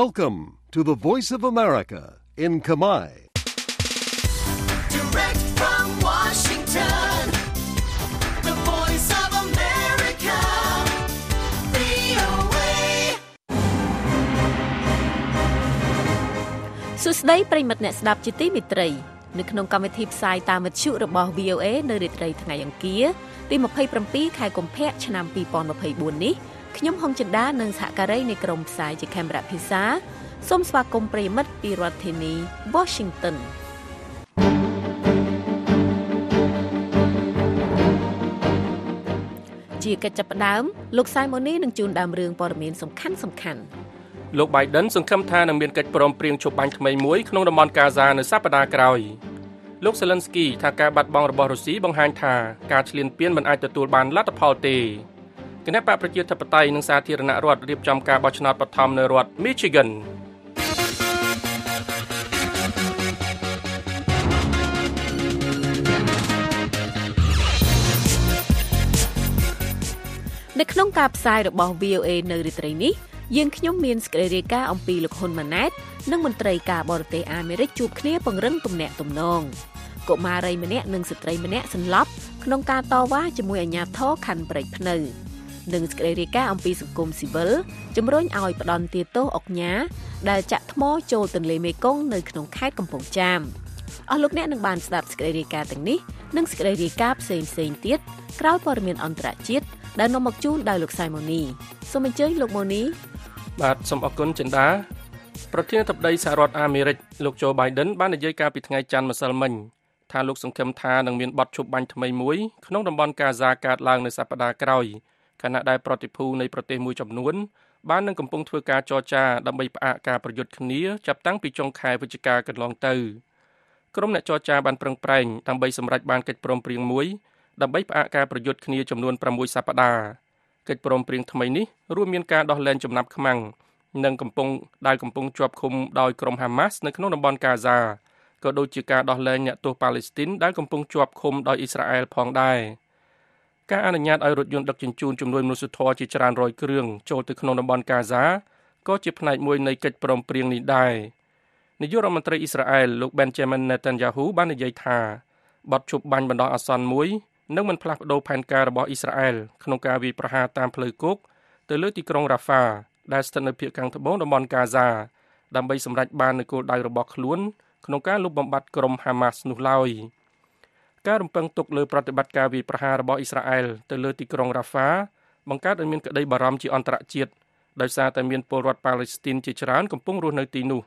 Welcome to the Voice of America in Kamai. Direct from Washington, the voice of America, VOA. សួស្តីប្រិមិត្តអ្នកស្ដាប់ជាទីមេត្រីនៅក្នុងកម្មវិធីផ្សាយតាមវិទ្យុរបស់ VOA នៅរាត្រីថ្ងៃអង្គារទី27ខែកុម្ភៈឆ្នាំ2024នេះ ខ្ញុំហុងចិន្តានិងសហការីនៃក្រុមផ្សាយជាខេមរៈភាសាសូមស្វាគមន៍ប្រិមិត្តពីរដ្ឋធានី Washington ជាកិច្ចចាប់ផ្ដើមលោកសៃម៉ូនីនឹងជូនដើមរឿងព័ត៌មានសំខាន់សំខាន់ៗលោក Biden សង្ឃឹមថានឹងមានកិច្ចព្រមព្រៀងជប់បាញ់ថ្មីមួយក្នុងតំបន់កាហ្សានៅសប្តាហ៍ក្រោយលោក Zelensky ថាការបាត់បង់របស់រុស្ស៊ីបង្ហាញថាការឈ្លានពានមិនអាចទទួលបានលទ្ធផលទេ គណៈបកប្រជាធិបតេយ្យនិងសាធារណរដ្ឋរៀបចំការបោះឆ្នោតបឋមនៅរដ្ឋ Michigan នៅក្នុងការផ្សាយរបស់ VOA នៅរាត្រីនេះយើងខ្ញុំមានសេចក្តីរាយការណ៍អំពីលោកហ៊ុនម៉ាណែតនិងមន្ត្រីការបរទេសអាមេរិកជួបគ្នាពង្រឹងទំនាក់ទំនងកុមារីម្នាក់និងស្ត្រីម្នាក់សន្លប់ក្នុងការតវ៉ាជាមួយអាជ្ញាធរខណ្ឌព្រែកភ្នៅ និងសេចក្តីរាយការណ៍អំពីសង្គមស៊ីវិលជំរុញឲ្យផ្ដន់ទាទោសអុកញ៉ាដែលចាក់ថ្មចូលទន្លេមេគង្គនៅក្នុងខេត្តកំពង់ចាមអស់លោកអ្នកនឹងបានស្ដាប់សេចក្តីរាយការណ៍ទាំងនេះនិងសេចក្តីរាយការណ៍ផ្សេងផ្សេងៗទៀតក្រោយព័ត៌មានអន្តរជាតិដែលនាំមកជូនដោយលោកសៃម៉ូនីសូមអញ្ជើញលោកម៉ូនីបាទសូមអរគុណចិន្តាប្រធានាធិបតីសហរដ្ឋអាមេរិកលោក Joe Biden បាននិយាយកាលពីថ្ងៃច័ន្ទម្សិលមិញថាលោកសង្ឃឹមថានឹងមានបទឈប់បាញ់ថ្មីមួយក្នុងតំបន់កាហ្សាកើតឡើងនៅសប្តាហ៍ក្រោយ ខណៈដែលប្រតិភូនៃប្រទេសមួយចំនួនបាននឹងកំពុងធ្វើការចរចាដើម្បីផ្អាកការប្រយុទ្ធគ្នាចាប់តាំងពីចុងខែវិច្ឆិកាកន្លងទៅក្រុមអ្នកចរចាបានប្រឹងប្រែងដើម្បីសម្រេចបានកិច្ចព្រមព្រៀងមួយដើម្បីផ្អាកការប្រយុទ្ធគ្នាចំនួន6សប្តាហ៍កិច្ចព្រមព្រៀងថ្មីនេះរួមមានការដោះលែងចំណាប់ខ្មាំងនិងកំពុងដែលកំពុងជាប់ឃុំដោយក្រុមហាម៉ាស់នៅក្នុងតំបន់កាហ្សាក៏ដូចជាការដោះលែងអ្នកទោសប៉ាឡេស្ទីនដែលកំពុងជាប់ឃុំដោយអ៊ីស្រាអែលផងដែរ ការអនុញ្ញាតឲ្យរថយន្តដឹកជញ្ជូនជំនួយមនុស្សធម៌ជាច្រើនរយគ្រឿងចូលទៅក្នុងតំបន់កាហ្សាក៏ជាផ្នែកមួយនៃកិច្ចព្រមព្រៀងនេះដែរនាយករដ្ឋមន្ត្រីអ៊ីស្រាអែលលោក Benjamin Netanyahu បាននិយាយថាបទជប់បាញ់បណ្ដោះអាសន្នមួយនឹងមិនផ្លាស់ប្ដូរផែនការរបស់អ៊ីស្រាអែលក្នុងការវាយប្រហារតាមផ្លូវគោកទៅលើទីក្រុងរ៉ាហ្វាដែលស្ថិតនៅភាគខាងត្បូងតំបន់កាហ្សាដើម្បីសម្រេចបាននូវគោលដៅរបស់ខ្លួនក្នុងការលុបបំបាត់ក្រុមហាម៉ាស់នោះឡើយ ការរំពឹងទុកលើប្រតិបត្តិការវាយប្រហាររបស់អ៊ីស្រាអែលទៅលើទីក្រុងរ៉ាហ្វាបង្កើតឲ្យមានក្តីបារម្ភជាអន្តរជាតិដោយសារតែមានពលរដ្ឋប៉ាឡេស្ទីនជាច្រើនកំពុងរស់នៅទីនោះ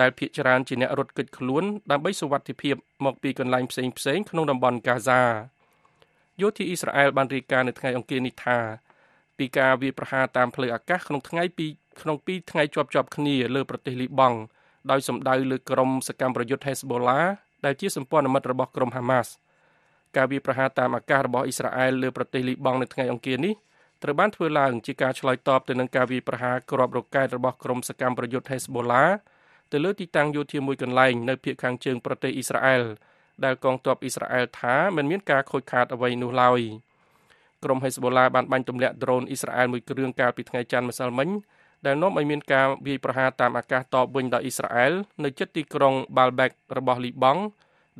ដែលភ ieck ច្រើនជាអ្នករត់គេចខ្លួនដើម្បីសុវត្ថិភាពមកពីកន្លែងផ្សេងៗក្នុងតំបន់កាហ្សាយោធាអ៊ីស្រាអែលបានរាយការណ៍នៅថ្ងៃអង្គារនេះថាពីការវាយប្រហារតាមផ្លូវអាកាសក្នុងថ្ងៃពីរក្នុងពីរថ្ងៃជាប់ជាប់គ្នាលើប្រទេសលីបង់ដោយសម្ដៅលើក្រុមសកម្មប្រយុទ្ធ Hezbollah ដែលជាសម្ព័ន្ធមិត្តរបស់ក្រុម Hamas ការវាយប្រហារតាមអាកាសរបស់អ៊ីស្រាអែលលើប្រទេសលីបង់នៅថ្ងៃអង្គារនេះត្រូវបានធ្វើឡើងជាការឆ្លើយតបទៅនឹងការវាយប្រហារគ្រាប់រ៉ុកែតរបស់ក្រុមសកម្មប្រយុទ្ធ Hezbollah ទៅលើទីតាំងយោធាមួយកន្លែងនៅភូមិខាងជើងប្រទេសអ៊ីស្រាអែលដែលកងទ័ពអ៊ីស្រាអែលថាមិនមានការខូចខាតអ្វីនោះឡើយក្រុម Hezbollah បានបាញ់ទម្លាក់ដ្រូនអ៊ីស្រាអែលមួយគ្រឿងកាលពីថ្ងៃច័ន្ទម្សិលមិញដែលនាំឲ្យមានការវាយប្រហារតាមអាកាសតបវិញដោយអ៊ីស្រាអែលនៅជិតទីក្រុង Baalbek របស់លីបង់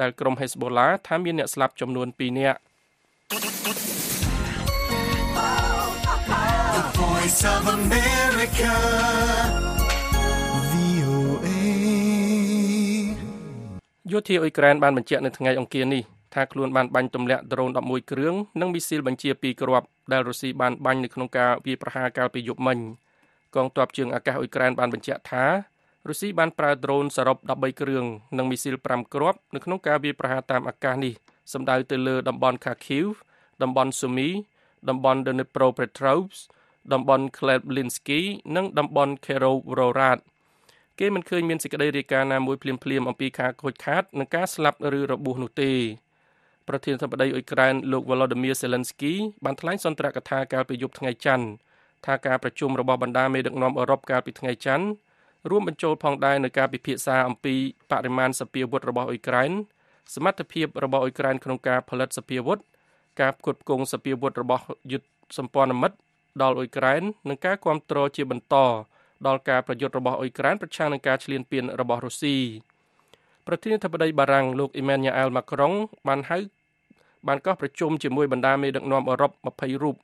ដែលក្រុម Hezbollah ថាមានអ្នកស្លាប់ចំនួន2នាក់ The voice of America, VOA. យោធាអ៊ុយក្រែនបានបញ្ជាក់នៅថ្ងៃអង្គារនេះថាខ្លួនបានបាញ់ទម្លាក់ដ្រូន11គ្រឿងនិងមីស៊ីលបញ្ជា2គ្រាប់ដែលរុស្ស៊ីបានបាញ់នៅក្នុងការវាយប្រហារកាលពីយប់មិញកងទ័ពជើងអាកាសអ៊ុយក្រែនបានបញ្ជាក់ថា រុស្ស៊ីបានប្រើដ្រូនសរុប13គ្រឿងនិងមីស៊ីល5គ្រាប់នៅក្នុងការវាយប្រហារតាមអាកាសនេះសម្ដៅទៅលើតំបន់ Kharkiv តំបន់ Sumy តំបន់ Dnipropetrovsk តំបន់ Kleblinski និងតំបន់ Kirovohrad គេមិនឃើញមានសេចក្តីរាយការណ៍ណាមួយភ្លាមៗអំពីការខូចខាតនិងការស្លាប់ឬរបួសនោះទេប្រធានាធិបតីអ៊ុយក្រែនលោក Volodymyr Zelensky បានថ្លែងសន្ទរកថាកាលពីយប់ថ្ងៃច័ន្ទថាការប្រជុំរបស់បណ្ដាមេដឹកនាំអឺរ៉ុបកាលពីថ្ងៃច័ន្ទ រួមបញ្ចូលផងដែរនៅការពិភាក្សាអំពីបរិមាណសពាវុធរបស់អ៊ុយក្រែនសមត្ថភាពរបស់អ៊ុយក្រែនក្នុងការផលិតសពាវុធការផ្គត់ផ្គង់សពាវុធរបស់យុទ្ធសម្ព័ន្ធមិត្តដល់អ៊ុយក្រែននិងការគ្រប់គ្រងជាបន្តដល់ការប្រយុទ្ធរបស់អ៊ុយក្រែនប្រឆាំងនឹងការឈ្លានពានរបស់រុស្ស៊ីប្រធានាធិបតីបារាំងលោកអ៊ីមែនយ៉ាអែលម៉ាក្រុងបានហៅបានកោះប្រជុំជាមួយបណ្ដាមេដឹកនាំអឺរ៉ុប20រូប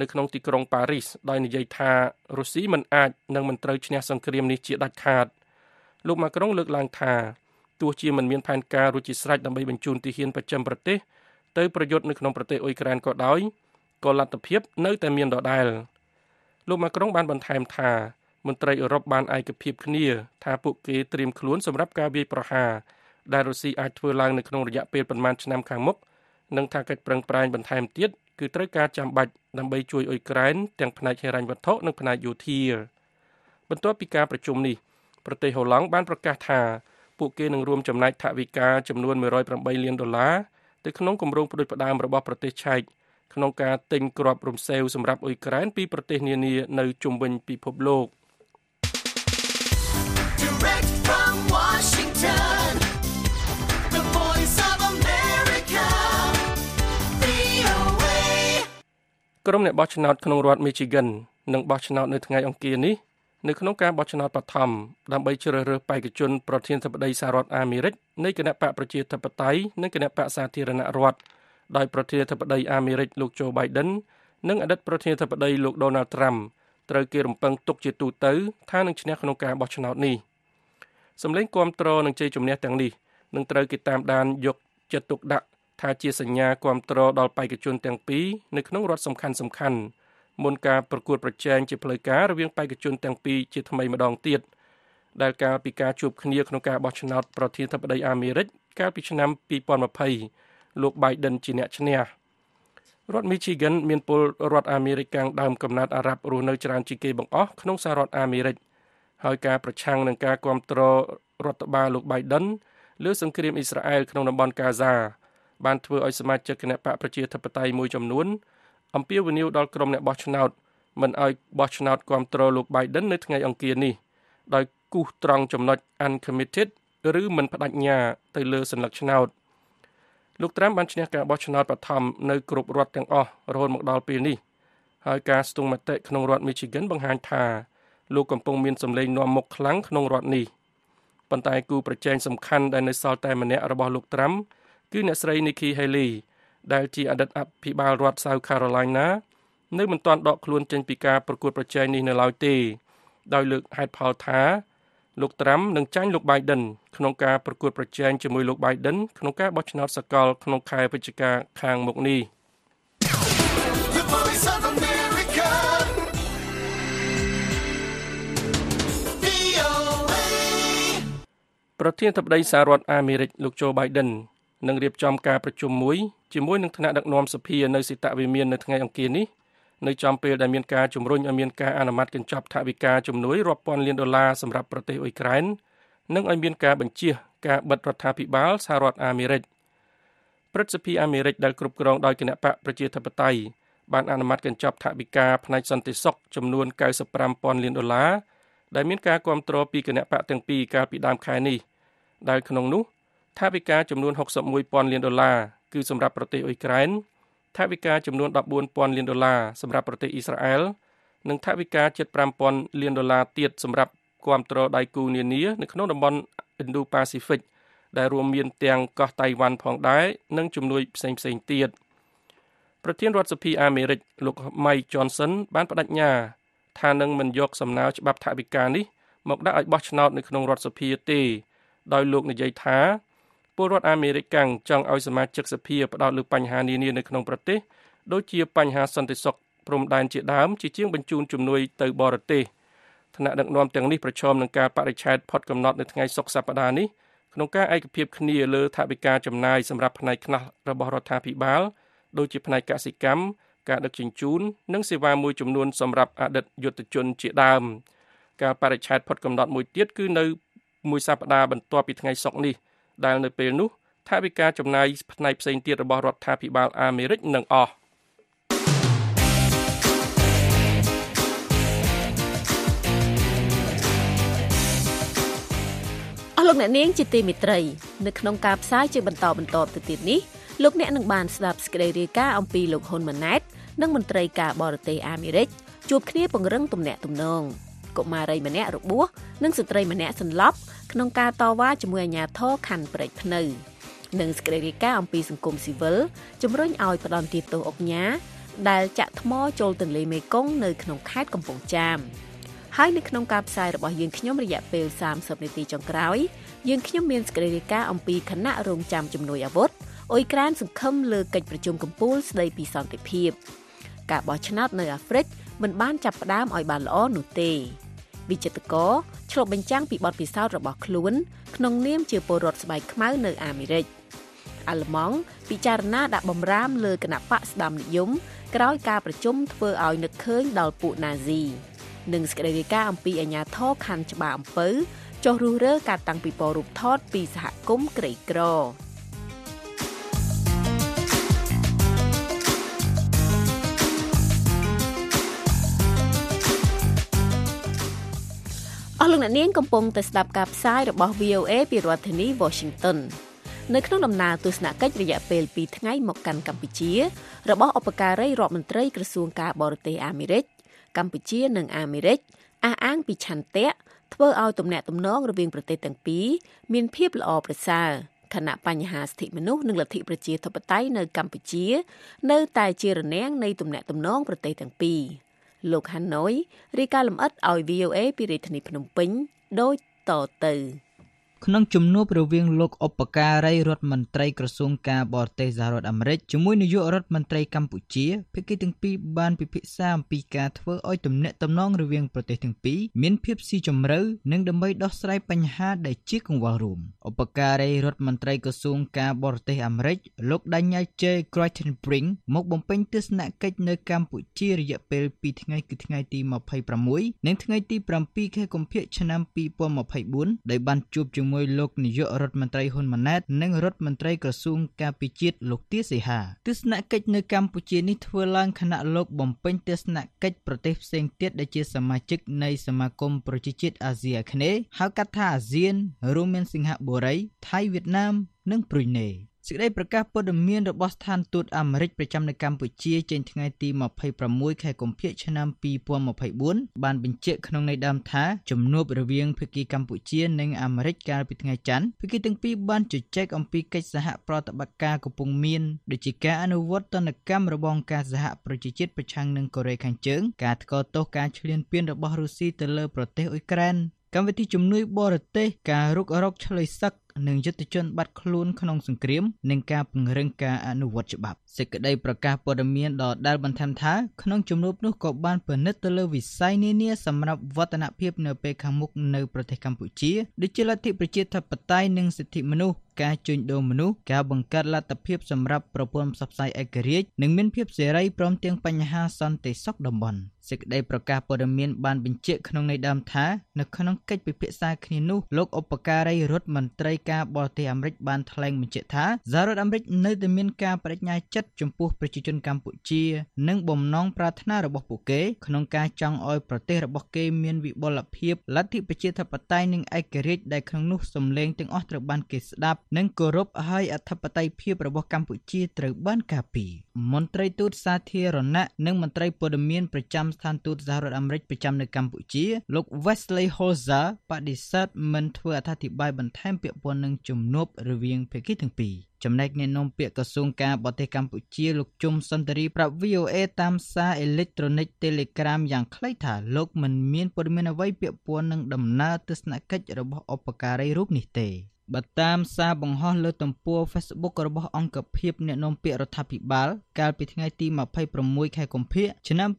នៅក្នុងទីក្រុងប៉ារីសដោយនិយាយថារុស្ស៊ីមិនអាចនិងមិនត្រូវឈ្នះសង្គ្រាមនេះជាដាច់ខាតលោកម៉ាក្រុងលើកឡើងថាទោះជាមិនមានផែនការរួចជាស្រេចដើម្បីបញ្ជូនទាហានប្រចាំប្រទេសទៅប្រយុទ្ធនៅក្នុងប្រទេសអ៊ុយក្រែនក៏ដោយក៏លទ្ធភាពនៅតែមានដដែលលោកម៉ាក្រុងបានបន្ថែមថាមន្ត្រីអឺរ៉ុបបានឯកភាពគ្នាថាពួកគេត្រៀមខ្លួនសម្រាប់ការវាយប្រហារដែលរុស្ស៊ីអាចធ្វើឡើងនៅក្នុងរយៈពេលប្រមាណឆ្នាំខាងមុខ និងថាកិច្ចប្រឹងប្រែងបន្ថែមទៀតគឺត្រូវការចាំបាច់ដើម្បីជួយអ៊ុយក្រែនទាំងផ្នែកហិរញ្ញវត្ថុនិងផ្នែកយោធាបន្ទាប់ពីការប្រជុំនេះប្រទេសហូឡង់បានប្រកាសថាពួកគេនឹងរួមចំណែកថវិកាចំនួន108លានដុល្លារទៅក្នុងគម្រោងផ្ដួចផ្ដើមរបស់ប្រទេសឆែកក្នុងការទិញគ្រាប់រំសេវសម្រាប់អ៊ុយក្រែនពីប្រទេសនានានៅជុំវិញពិភពលោក Direct from Washington, ក្រុមអ្នកបោះឆ្នោតក្នុងរដ្ឋ Michigan នឹងបោះឆ្នោតនៅថ្ងៃអង្គារនេះនៅក្នុងការបោះឆ្នោតបឋមដើម្បីជ្រើសរើសបេក្ខជនប្រធានាធិបតីសហរដ្ឋអាមេរិកនៃគណៈបកប្រជាធិបតេយ្យនិងគណៈបកសាធារណរដ្ឋដោយប្រធានាធិបតីអាមេរិកលោក Joe Biden និងអតីតប្រធានាធិបតីលោក Donald Trump ត្រូវគេរំពឹងទុកជាទូទៅថានឹងឈ្នះក្នុងការបោះឆ្នោតនេះសម្លេងគាំទ្រនឹងជ័យជំនះទាំងនេះនឹងត្រូវគេតាមដានយកចិត្តទុកដាក់ ថាជាសញ្ញាគាំទ្រដល់បេក្ខជនទាំងពីរនៅក្នុងរដ្ឋសំខាន់សំខាន់ៗមុនការប្រកួតប្រជែងជាផ្លូវការរវាងបេក្ខជនទាំងពីរជាថ្មីម្ដងទៀតដែលកាលពីការជួបគ្នាក្នុងការបោះឆ្នោតប្រធានាធិបតីអាមេរិកកាលពីឆ្នាំ2020លោក Biden ជាអ្នកឈ្នះរដ្ឋ Michigan មានពលរដ្ឋអាមេរិកកាំងដើមកំណើតអារ៉ាប់រស់នៅច្រើនជាងគេបង្អស់ក្នុងសហរដ្ឋអាមេរិកហើយការប្រឆាំងនឹងការគ្រប់គ្រងរដ្ឋបាលលោក Biden លើសង្គ្រាមអ៊ីស្រាអែលក្នុងតំបន់កាហ្សា បានធ្វើឲ្យសមាជិកគណៈបកប្រជាធិបតេយ្យមួយចំនួនអំពាវនាវដល់ក្រុមអ្នកបោះឆ្នោតមិនឲ្យបោះឆ្នោតគ្រប់គ្រងលោក Biden នៅថ្ងៃអង្គារនេះដោយគូសត្រង់ចំណុច uncommitted ឬមិនបដិញ្ញាទៅលើសញ្ញាឆ្នោតលោកត្រាំបានឈ្នះការបោះឆ្នោតបឋមនៅគ្រប់រដ្ឋទាំងអស់រហូតមកដល់ពេលនេះហើយការស្ទង់មតិក្នុងរដ្ឋ Michigan បង្ហាញថាលោកកំពុងមានសម្លេងនាំមុខខ្លាំងក្នុងរដ្ឋនេះប៉ុន្តែគូប្រជែងសំខាន់ដែលនៅសល់តែម្នាក់របស់លោកត្រាំ គឺអ្នកស្រី Nikki Haley ដែលជាអតីតអភិបាលរដ្ឋ South Carolina នៅមិនទាន់ដកខ្លួនចេញពីការប្រកួតប្រជែងនេះនៅឡើយទេ ដោយលើកហេតុផលថាលោកត្រាំនឹងចាញ់លោក Biden ក្នុងការប្រកួតប្រជែងជាមួយលោក Biden ក្នុងការបោះឆ្នោតសកលក្នុងខែវិច្ឆិកាខាងមុខនេះ The voice of America, VOA. ប្រធានាធិបតីសហរដ្ឋអាមេរិកលោកโจ Biden នឹងរៀបចំការប្រជុំមួយជាមួយនឹងថ្នាក់ដឹកនាំសភានៅសេតវិមាននៅថ្ងៃអង្គារនេះនៅចំពេលដែលមានការជំរុញឲ្យមានការអនុម័តកញ្ចប់ថវិកាជំនួយរាប់ពាន់លានដុល្លារសម្រាប់ប្រទេសអ៊ុយក្រែននិងឲ្យមានការបញ្ជាការបិទរដ្ឋាភិបាលសហរដ្ឋអាមេរិកព្រឹទ្ធសភាអាមេរិកដែលគ្រប់គ្រងដោយគណៈបកប្រជាធិបតេយ្យបានអនុម័តកញ្ចប់ថវិកាផ្នែកសន្តិសុខចំនួន95,000លានដុល្លារដែលមានការគ្រប់គ្រងពីគណៈបកទាំងពីរកាលពីដើមខែនេះដែលក្នុងនោះ ថវិកាចំនួន61,000លានដុល្លារគឺសម្រាប់ប្រទេសអ៊ុយក្រែនថវិកាចំនួន14,000លានដុល្លារសម្រាប់ប្រទេសអ៊ីស្រាអែលនិងថវិកា75,000លានដុល្លារទៀតសម្រាប់គាំទ្រដៃគូនានានៅក្នុងតំបន់ Indo-Pacific ដែលរួមមានទាំងកោះតៃវ៉ាន់ផងដែរនិងជំនួយផ្សេងៗទៀតប្រធានរដ្ឋសភាអាមេរិកលោក Mike Johnson បានបដិញ្ញាថានឹងមិនយកសំណើច្បាប់ថវិកានេះមកដាក់ឲ្យបោះឆ្នោតនៅក្នុងរដ្ឋសភាទេដោយលោកនិយាយថា ពលរដ្ឋអាមេរិកកាំងចង់ឲ្យសមាជិកសភាផ្ដោតលើបញ្ហានានានៅក្នុងប្រទេសដូចជាបញ្ហាសន្តិសុខព្រំដែនជាដើមជាជាងបញ្ជូនជំនួយទៅបរទេសថ្នាក់ដឹកនាំទាំងនេះប្រឈមនឹងការបរិច្ឆេទផុតកំណត់នៅថ្ងៃសុក្រសប្តាហ៍នេះក្នុងការឯកភាពគ្នាលើថវិកាចំណាយសម្រាប់ផ្នែកខ្នាស់របស់រដ្ឋាភិបាលដូចជាផ្នែកកសិកម្មការដឹកជញ្ជូននិងសេវាមួយចំនួនសម្រាប់អតីតយុទ្ធជនជាដើមការបរិច្ឆេទផុតកំណត់មួយទៀតគឺនៅមួយសប្តាហ៍បន្ទាប់ពីថ្ងៃសុក្រនេះ ដែលនៅពេលនោះថវិកាចំណាយផ្នែកផ្សេងទៀតរបស់រដ្ឋាភិបាលអាមេរិកនឹងអស់អស់លោកអ្នកនាងជាទីមេត្រីនៅក្នុងការផ្សាយជាបន្តបន្តទៅទៀតនេះលោកអ្នកនឹងបានស្ដាប់សេចក្តីរាយការណ៍អំពីលោកហ៊ុនម៉ាណែតនិងមន្ត្រីការបរទេសអាមេរិកជួបគ្នាពង្រឹងទំនាក់ទំនង កុមារីម្នាក់របួសនិងស្ត្រីម្នាក់សន្លប់ក្នុងការតវ៉ាជាមួយអាជ្ញាធរខណ្ឌព្រែកភ្នៅនិងសេចក្តីរាយការណ៍អំពីសង្គមស៊ីវិលជំរុញឲ្យផ្ដន់ទោសអុកញ៉ាដែលចាក់ថ្មចូលទន្លេមេគង្គនៅក្នុងខេត្តកំពង់ចាមហើយនៅក្នុងការផ្សាយរបស់យើងខ្ញុំរយៈពេល30នាទីចុងក្រោយយើងខ្ញុំមានសេចក្តីរាយការណ៍អំពីគណៈរងចាំជំនួយអាវុធអ៊ុយក្រែនសង្ឃឹមលើកិច្ចប្រជុំកំពូលស្តីពីសន្តិភាពការបោះឆ្នោតនៅអាហ្វ្រិកមិនបានចាប់ផ្ដើមឲ្យបានល្អនោះទេ វិចិត្រករឆ្លុះបញ្ចាំងពីបទពិសោធន៍របស់ខ្លួន ក្នុងនាមជាពលរដ្ឋស្បែកខ្មៅនៅអាមេរិកអាល្លឺម៉ង់ពិចារណាដាក់បំរាមលើគណៈបកស្ដាំនិយមក្រោយការប្រជុំធ្វើឲ្យនឹកឃើញដល់ពួកណាស៊ីនិងសេចក្តីរាយការណ៍អំពីអាញាធរខណ្ឌច្បារអំពៅចុះរុះរើការតាំងពីពរូបថតពីសហគមន៍ក្រីក្រ អស់លោកអ្នកនាងកំពុងតែស្ដាប់ការផ្សាយរបស់ VOA ពីរដ្ឋធានី Washington នៅក្នុងដំណើរទស្សនកិច្ចរយៈពេល2ថ្ងៃមកកាន់កម្ពុជា របស់ឧបការីរដ្ឋមន្ត្រីក្រសួងការបរទេសអាមេរិកកម្ពុជានិងអាមេរិកអះអាងពីឆន្ទៈធ្វើឲ្យទំនាក់ទំនងរវាងប្រទេសទាំងពីរមានភាពល្អប្រសើរខណៈបញ្ហាសិទ្ធិមនុស្សនិងលទ្ធិប្រជាធិបតេយ្យនៅកម្ពុជា នៅតែជារនាំងនៃទំនាក់ទំនងប្រទេសទាំងពីរ លោកហាណូយរាយការណ៍លម្អិតឲ្យ VOA ពីរាជធានីភ្នំពេញដូចតទៅ ក្នុងជំនួបរវាងលោកឧបការីរដ្ឋមន្ត្រីក្រសួងការបរទេសសហរដ្ឋអាមេរិកជាមួយនាយករដ្ឋមន្ត្រីកម្ពុជាភាគីទាំងពីរបានពិភាក្សាអំពីការធ្វើឲ្យទំនាក់ទំនងរវាងប្រទេសទាំងពីរមានភាពស៊ីជម្រៅនិងដើម្បីដោះស្រាយបញ្ហាដែលជាកង្វល់រួមឧបការីរដ្ឋមន្ត្រីក្រសួងការបរទេសអាមេរិកលោក Daniel J. Crichton-Brink មកបំពេញទស្សនកិច្ចនៅកម្ពុជារយៈពេល2ថ្ងៃគឺថ្ងៃទី26និងថ្ងៃទី7ខែកុម្ភៈឆ្នាំ2024ដោយបានជួបជាមួយជាមួយលោកនាយករដ្ឋមន្ត្រីហ៊ុនម៉ាណែតនិងរដ្ឋមន្ត្រីក្រសួងការពារជាតិលោកទាសីហាទស្សនកិច្ចនៅកម្ពុជានេះធ្វើឡើងខណៈលោកបំពេញទស្សនកិច្ចប្រទេសផ្សេងទៀតដែលជាសមាជិកនៃសមាគមប្រជាជាតិអាស៊ីអាគ្នេយ៍ហៅកាត់ថាអាស៊ានរួមមានសិង្ហបុរីថៃវៀតណាមនិងប្រ៊ុយណេ សេចក្តីប្រកាសព័ត៌មានរបស់ស្ថានទូតអាមេរិកប្រចាំនៅកម្ពុជាចេញថ្ងៃទី26ខែកុម្ភៈឆ្នាំ2024បានបញ្ជាក់ក្នុងន័យដើមថាជំនួបរវាងភាគីកម្ពុជានិងអាមេរិកកាលពីថ្ងៃច័ន្ទភាគីទាំងពីរបានជជែកអំពីកិច្ចសហប្រតិបត្តិការកំពុងមានដូចជាការអនុវត្តទណ្ឌកម្មរបស់អង្គការសហប្រជាជាតិប្រឆាំងនឹងកូរ៉េខាងជើងការថ្កោលទោសការឈ្លានពានរបស់រុស្ស៊ីទៅលើប្រទេសអ៊ុយក្រែនកម្មវិធីជំនួយបរទេសការរុករកឆ្លើយសឹក និងយុទ្ធជនបាត់ខ្លួនក្នុងសង្គ្រាមនិងការពង្រឹងការអនុវត្តច្បាប់សេចក្តីប្រកាសព័ត៌មានដដែលបន្ថែមថាក្នុងជំនួបនោះក៏បានពិនិត្យទៅលើវិស័យនានាសម្រាប់វឌ្ឍនភាពនៅពេលខាងមុខនៅប្រទេសកម្ពុជាដូចជាលទ្ធិប្រជាធិបតេយ្យនិងសិទ្ធិមនុស្ស ការជួញដូរមនុស្សការបង្កើតលទ្ធភាពសម្រាប់ប្រព័ន្ធផ្សព្វផ្សាយឯករាជ្យនិងមានភាពសេរីព្រមទាំងបញ្ហាសន្តិសុខតំបន់សេចក្តីប្រកាសព័ត៌មានបានបញ្ជាក់ក្នុងន័យដើមថានៅក្នុងកិច្ចពិភាក្សាគ្នានោះលោកឧបការីរដ្ឋមន្ត្រីការបរទេសអាមេរិកបានថ្លែងបញ្ជាក់ថាសហរដ្ឋអាមេរិកនៅតែមានការបដិញ្ញាចិត្តចំពោះប្រជាជនកម្ពុជា និងបំណងប្រាថ្នារបស់ពួកគេក្នុងការចង់ឲ្យប្រទេសរបស់គេមានវិបុលភាពលទ្ធិប្រជាធិបតេយ្យនិងឯករាជ្យដែលក្នុងនោះសម្លេងទាំងអស់ត្រូវបានគេស្ដាប់ និងគោរពឲ្យអធិបតេយ្យភាពរបស់កម្ពុជាត្រូវបានការពារមន្ត្រីទូតសាធារណៈនិងមន្ត្រីព័ត៌មានប្រចាំស្ថានទូតសហរដ្ឋអាមេរិកប្រចាំនៅកម្ពុជាលោក Wesley Holzer បដិសេធមិនធ្វើអត្ថាធិប្បាយបន្ថែមពាក់ព័ន្ធនឹងជំនួបរវាងភាគីទាំងពីរចំណែកអ្នកនាំពាក្យក្រសួងការបរទេសកម្ពុជាលោកជុំសន្តិរីប្រាប់ VOA តាមសារអេឡិចត្រូនិក Telegram យ៉ាងខ្លីថាលោកមិនមានព័ត៌មានអ្វីពាក់ព័ន្ធនឹងដំណើរទស្សនកិច្ចរបស់ឧបការីរូបនេះទេ បើតាមសារបង្ហោះលើទំព័រ Facebook របស់អង្គភាពអ្នកនាំពាក្យរដ្ឋាភិបាលកាលពីថ្ងៃទី26ខែកុម្ភៈឆ្នាំ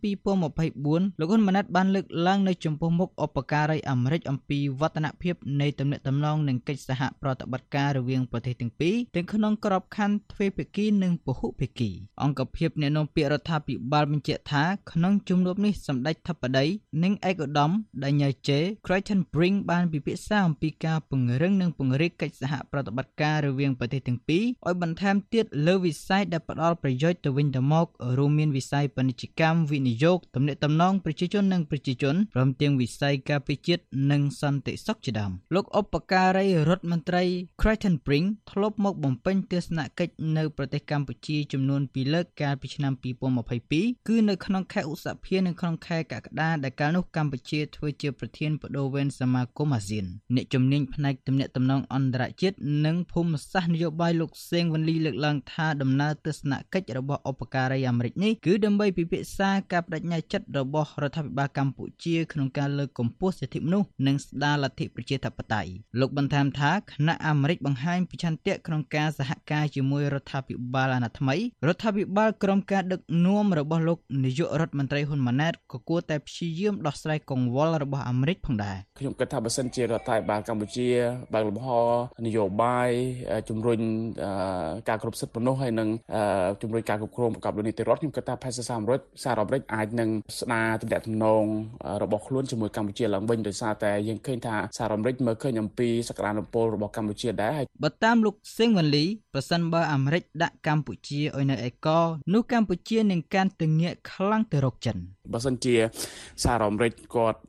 2024លោកហ៊ុនម៉ាណែតបានលើកឡើងនៅចំពោះមុខឧបការីអាមេរិកអំពីវឌ្ឍនភាពនៃទំនាក់ទំនងនិងកិច្ចសហប្រតិបត្តិការរវាងប្រទេសទាំងពីរទាំងក្នុងក្របខ័ណ្ឌទ្វេភាគីនិងពហុភាគីអង្គភាពអ្នកនាំពាក្យរដ្ឋាភិបាលបញ្ជាក់ថាក្នុងជំនួបនេះសម្ដេចធិបតីនិងឯកឧត្តម Daniel J. Crichton Brink បានពិភាក្សាអំពីការពង្រឹងនិងពង្រីកកិច្ចសហប្រតិបត្តិការរវាងប្រទេសទាំងពីរឲ្យបន្ថែមទៀតលើវិស័យដែលផ្ដល់ប្រយោជន៍ទៅវិញទៅមករួមមានវិស័យពាណិជ្ជកម្មវិនិយោគទំនាក់ទំនងប្រជាជននិងប្រជាជនព្រមទាំងវិស័យការពារជាតិនិងសន្តិសុខជាដើមលោកឧបការីរដ្ឋមន្ត្រី Creighton Brink ធ្លាប់មកបំពេញទស្សនកិច្ចនៅប្រទេសកម្ពុជាចំនួន2លើកកាលពីឆ្នាំ2022គឺនៅក្នុងខែឧសភានិងក្នុងខែកក្កដាដែលកាលនោះកម្ពុជាធ្វើជាប្រធានបដូវវេនសមាគមអាស៊ានអ្នកជំនាញផ្នែកទំនាក់ទំនងអន្តរជាតិនិងភូមិសាស្ត្រនយោបាយលោកសេងវ៉ាន់លីលើកឡើងថាដំណើរទស្សនកិច្ចរបស់ឧបការីអាមេរិកនេះគឺដើម្បីពិភាក្សាការបដិញ្ញាចិត្តរបស់រដ្ឋាភិបាលកម្ពុជាក្នុងការលើកកម្ពស់សិទ្ធិមនុស្សនិងស្ដារលទ្ធិប្រជាធិបតេយ្យលោកបន្ថែមថាគណៈអាមេរិកបង្ហាញពីឆន្ទៈក្នុងការសហការជាមួយរដ្ឋាភិបាលអាណត្តិថ្មីរដ្ឋាភិបាលក្រោមការដឹកនាំរបស់លោកនាយករដ្ឋមន្ត្រីហ៊ុនម៉ាណែតក៏គួរតែព្យាយាមដោះស្រាយកង្វល់របស់អាមេរិកផងដែរខ្ញុំគិតថាបើសិនជារដ្ឋាភិបាលកម្ពុជាបើកលំហនយោបាយជំរុញការគ្រប់សិទ្ធិមនុស្សហើយនិងជំរុញការគ្រប់គ្រងប្រកបដោយនីតិរដ្ឋខ្ញុំគិតថាភាសាសហរដ្ឋសហរដ្ឋអាមេរិកអាចនឹងស្ដារទំនាក់ទំនងរបស់ខ្លួនជាមួយកម្ពុជាឡើងវិញដោយសារតែយើងឃើញថាសហរដ្ឋអាមេរិកមើលឃើញអំពីសក្តានុពលរបស់កម្ពុជាដែរហើយបើតាមលោកសេងវ៉ាន់លីប្រសិនបើអាមេរិកដាក់កម្ពុជាឲ្យនៅឯកនោះកម្ពុជានឹងកាន់តែងាកខ្លាំងទៅរកចិនបើសិនជាសហរដ្ឋអាមេរិកគាត់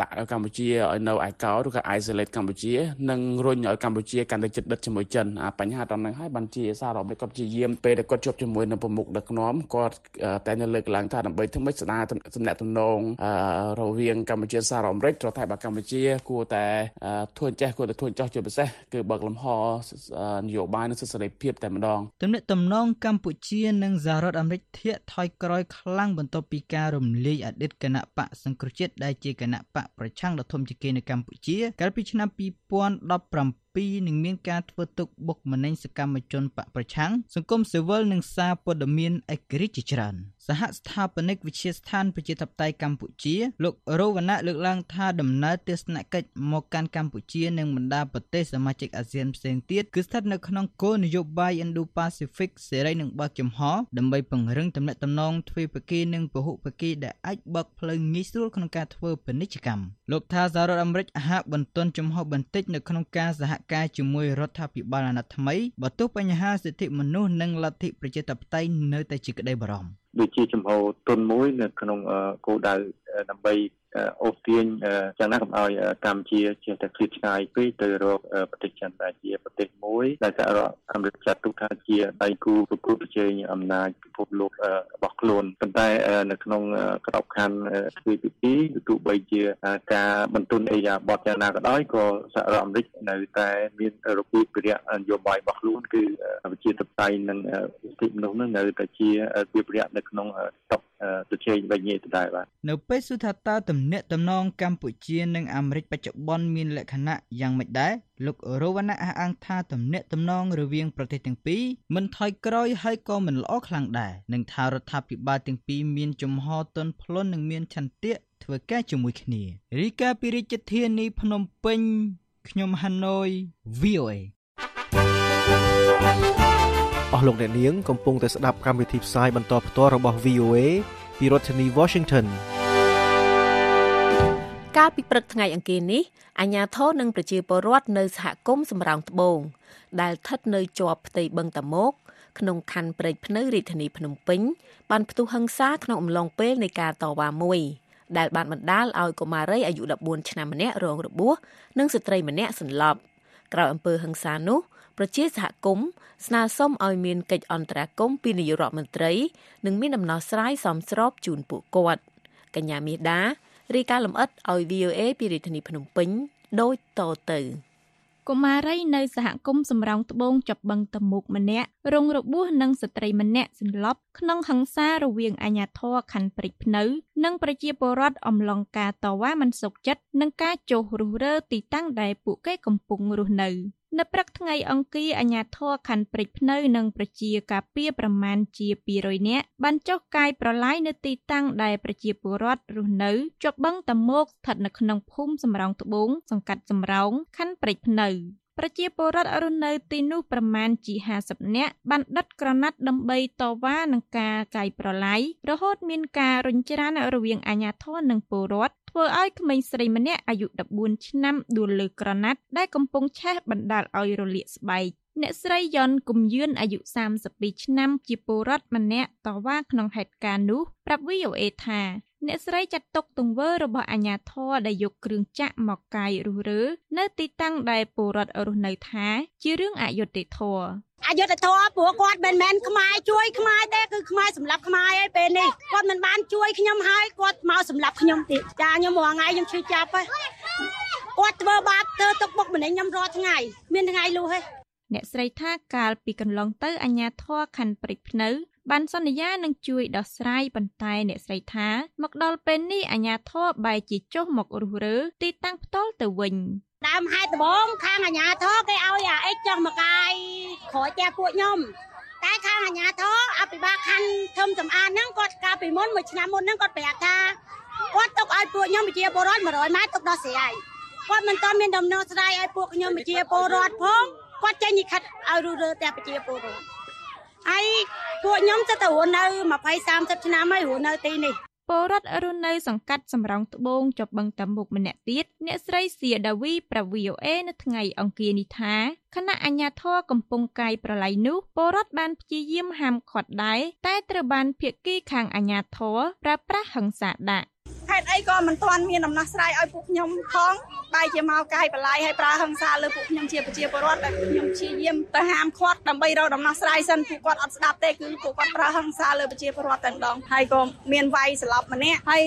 ដាក់កម្ពុជាឲ្យនៅឯកោឬក៏ isolate កម្ពុជានឹងរុញឲ្យកម្ពុជាកាន់តែជិតដិតជាមួយចិនអាបញ្ហាដល់ហ្នឹងហើយបានជាសហរដ្ឋអាមេរិកគាត់ព្យាយាមពេលដែលគាត់ជួបជាមួយនឹងប្រមុខដឹកនាំគាត់តែនៅលើកឡើងថាដើម្បីធ្វើម៉េចស្ដារទំនាក់ទំនងរវាងកម្ពុជាសហរដ្ឋអាមេរិករដ្ឋាភិបាលកម្ពុជា គួរតែធ្វើចេះគួរតែធ្វើចោះជាពិសេសគឺបើកលំហនយោបាយនិងសិទ្ធិសេរីភាពតែម្ដងទំនាក់ទំនងកម្ពុជានិងសហរដ្ឋអាមេរិកធាក់ថយក្រោយខ្លាំងបន្ទាប់ពីការរំលាយអតីតគណៈបកសង្គ្រោះជាតិដែលជាគណៈបកប្រឆាំងដ៏ធំជាគេនៅកម្ពុជាកាលពីឆ្នាំ2017 2នឹងមានការធ្វើទុកបុកម្នេញសកម្មជនបកប្រឆាំង សង្គមស៊ីវិលនិងសារព័ត៌មានឯករាជ្យជាច្រើនសហស្ថាបនិកវិទ្យាស្ថានប្រជាធិបតេយ្យកម្ពុជា លោករវណ្ណៈលើកឡើងថាដំណើរទស្សនកិច្ចមកកាន់កម្ពុជានិងបណ្ដាប្រទេសសមាជិកអាស៊ានផ្សេងទៀតគឺស្ថិតនៅក្នុងគោលនយោបាយ Indo-Pacific សេរីនិងបើកចំហដើម្បីពង្រឹងទំនាក់ទំនងទ្វេភាគីនិងពហុភាគីដែលអាចបើកផ្លូវងាយស្រួលក្នុងការធ្វើពាណិជ្ជកម្មលោកថាសហរដ្ឋអាមេរិកហាក់បន្ទន់ចំហបន្តិចនៅក្នុងការសហការជាមួយរដ្ឋាភិបាលអាណត្តិថ្មីបើទោះបញ្ហាសិទ្ធិមនុស្សនិងលទ្ធិប្រជាធិបតេយ្យនៅតែជាក្តីបារម្ភ ដូចជាចំហទុនមួយនៅក្នុងគោលដៅដើម្បីអូសទាញយ៉ាងណាកុំឲ្យកម្ពុជាជាតែឃ្លាតឆ្ងាយពេកទៅរកប្រទេសចិនដែលជាប្រទេសមួយដែលសហរដ្ឋអាមេរិកចាត់ទុកថាជាដៃគូប្រកួតប្រជែងអំណាចពិភពលោករបស់ខ្លួនប៉ុន្តែនៅក្នុងក្របខ័ណ្ឌទ្វេភាគីទោះបីជាការបន្ទន់អីយ៉ាបតយ៉ាងណាក៏ដោយក៏សហរដ្ឋអាមេរិកនៅតែមានរបៀបវិរៈនយោបាយរបស់ខ្លួនគឺប្រជាធិបតេយ្យនិងសិទ្ធិមនុស្សនឹងនៅតែជាវិរៈនៅក្នុងតុ ទៅជែងវិញទេដែរបាទនៅពេលសុថាតើទំនាក់ទំនងកម្ពុជានិងអាមេរិកបច្ចុប្បន្នមានលក្ខណៈយ៉ាងម៉េចដែរលោករវណ្ណៈអះអាងថាទំនាក់ទំនងរវាងប្រទេសទាំងពីរមិនថយក្រោយហើយក៏មិនល្អខ្លាំងដែរនិងថារដ្ឋាភិបាលទាំងពីរមានជំហរទន់ភ្លន់និងមានឆន្ទៈធ្វើការជាមួយគ្នារីកាពីរាជធានីភ្នំពេញខ្ញុំហាណូយ VOA អស់លោកអ្នកនាងកំពុងតែស្ដាប់កម្មវិធីផ្សាយបន្តផ្ទាល់របស់ VOA ពីរដ្ឋធានី Washington កាលពីព្រឹកថ្ងៃអង្គារនេះអាជ្ញាធរនិងប្រជាពលរដ្ឋនៅសហគមន៍សំរោងត្បូងដែលស្ថិតនៅជាប់ផ្ទៃបឹងតាមុកក្នុងខណ្ឌព្រែកភ្នៅរាជធានីភ្នំពេញបានផ្ទុះហិង្សាក្នុងអំឡុងពេលនៃការតវ៉ាមួយដែលបានបណ្ដាលឲ្យកុមារីអាយុ14ឆ្នាំម្នាក់រងរបួសនិងស្ត្រីម្នាក់សន្លប់ក្រោយអំពើហិង្សានោះ ប្រជាសហគមន៍ស្នើសុំឲ្យមានកិច្ចអន្តរាគមន៍ពីនាយករដ្ឋមន្ត្រី និងមានដំណោះស្រាយសមស្របជូនពួកគាត់កញ្ញាមេដារាយការណ៍លម្អិតឲ្យ VOA ពីរាជធានីភ្នំពេញដូចតទៅកុមារីនៅសហគមន៍សំរោងត្បូងចាប់បឹងតមុកម្នាក់រងរបួសនិងស្ត្រីម្នាក់សន្លប់ក្នុងហិង្សារវាងអាញាធរខណ្ឌព្រែកភ្នៅ និងប្រជាពលរដ្ឋអំឡុងការតវ៉ាមិនសុខចិត្តនឹងការចុះរុះរើទីតាំងដែលពួកគេកំពុងរស់នៅ នៅព្រឹកថ្ងៃអង្គារអាជ្ញាធរខណ្ឌព្រែកភ្នៅនិងប្រជាការពារប្រមាណជា200នាក់បានចុះកាយប្រឡាយនៅទីតាំងដែលប្រជាពលរដ្ឋរស់នៅជាប់បឹងតមោកស្ថិតនៅក្នុងភូមិសំរោងត្បូងសង្កាត់សំរោងខណ្ឌព្រែកភ្នៅប្រជាពលរដ្ឋរស់នៅទីនោះប្រមាណជា50នាក់បានដិតក្រណាត់ដើម្បីតវ៉ានឹងការកាយប្រឡាយរហូតមានការរុញច្រានរវាងអាជ្ញាធរនិងពលរដ្ឋ ធ្វើឲ្យក្មេងស្រីម្នាក់អាយុ14ឆ្នាំដួលលើក្រណាត់ដែលកំពុងឆេះបណ្ដាលឲ្យរលាកស្បែកអ្នកស្រីយ៉នគុំយឿនអាយុ32ឆ្នាំជាពលរដ្ឋម្នាក់តវ៉ាក្នុងហេតុការណ៍នោះប្រាប់ VOA ថា អ្នកស្រីចាត់ទុកទង្វើរបស់អាជ្ញាធរដែលយកគ្រឿងចាក់មកកាយរុះរើនៅទីតាំងដែលពលរដ្ឋរស់នៅថា ជារឿងអយុត្តិធម៌អយុធធម៌ព្រោះគាត់មិនមែនខ្មែរជួយខ្មែរទេគឺខ្មែរសម្រាប់ខ្មែរឯពេលនេះគាត់មិនបានជួយខ្ញុំហើយគាត់មកសម្រាប់ខ្ញុំទៀតចាខ្ញុំរាល់ថ្ងៃខ្ញុំឈឺចាប់ហើយគាត់ធ្វើបាបធ្វើទុកបុកម្នេញខ្ញុំរាល់ថ្ងៃមានថ្ងៃលុះហើយអ្នកស្រីថាកាលពីកន្លងទៅអាញាធរខណ្ឌព្រៃភ្នៅ បានសន្យានឹងជួយដោះស្រាយប៉ុន្តែអ្នកស្រីថា មកដល់ពេលនេះអាញាធរបែរជាចុះមករុះរើទីតាំងផ្ទាល់ទៅវិញដើមហេតុដំបងខាងអាញាធរគេឲ្យអាអិចចង់មកកាយក្រោយតែពួកខ្ញុំតែខាងអាញាធរអភិបាលខណ្ឌធំសំអាតហ្នឹងគាត់កាលពីមុនមួយឆ្នាំមុនហ្នឹងគាត់ប្រាប់ថាគាត់ទុកឲ្យពួកខ្ញុំវិជាពលរដ្ឋ100ម៉ែត្រទុកដោះស្រាយគាត់មិនទាន់មានដំណោះស្រាយឲ្យពួកខ្ញុំវិជាពលរដ្ឋផងគាត់ចេញនិខិតឲ្យរុះរើតែប្រជាពលរដ្ឋ ហើយពួកខ្ញុំទៅទៅរស់នៅ20 30ឆ្នាំហើយរស់នៅទីនេះពលរដ្ឋរស់នៅសង្កាត់សំរោងត្បូងជាប់បឹងតាមុកម្នាក់ទៀតអ្នកស្រីសៀដាវីប្រ VOA នៅថ្ងៃអង្គារនេះថាខណៈអាជ្ញាធរកំពុងកាយប្រឡ័យនោះពលរដ្ឋបានព្យាយាមហាមឃាត់ដែរតែត្រូវបានភៀកគីខាងអាជ្ញាធរប្រើប្រាស់ហិង្សាដាក់ ហេតុអីក៏មិនទាន់មានដំណោះស្រាយឲ្យពួកខ្ញុំផងបែរជាមកកាយបលាយឲ្យប្រើហិង្សាលើពួកខ្ញុំជាប្រជាពលរដ្ឋដែលខ្ញុំព្យាយាមទៅហាមឃាត់ដើម្បីរកដំណោះស្រាយសិនពួកគាត់អត់ស្ដាប់ទេគឺពួកគាត់ប្រើហិង្សាលើប្រជាពលរដ្ឋតែម្ដងហើយក៏មានវាយស្លាប់ម្នាក់ហើយ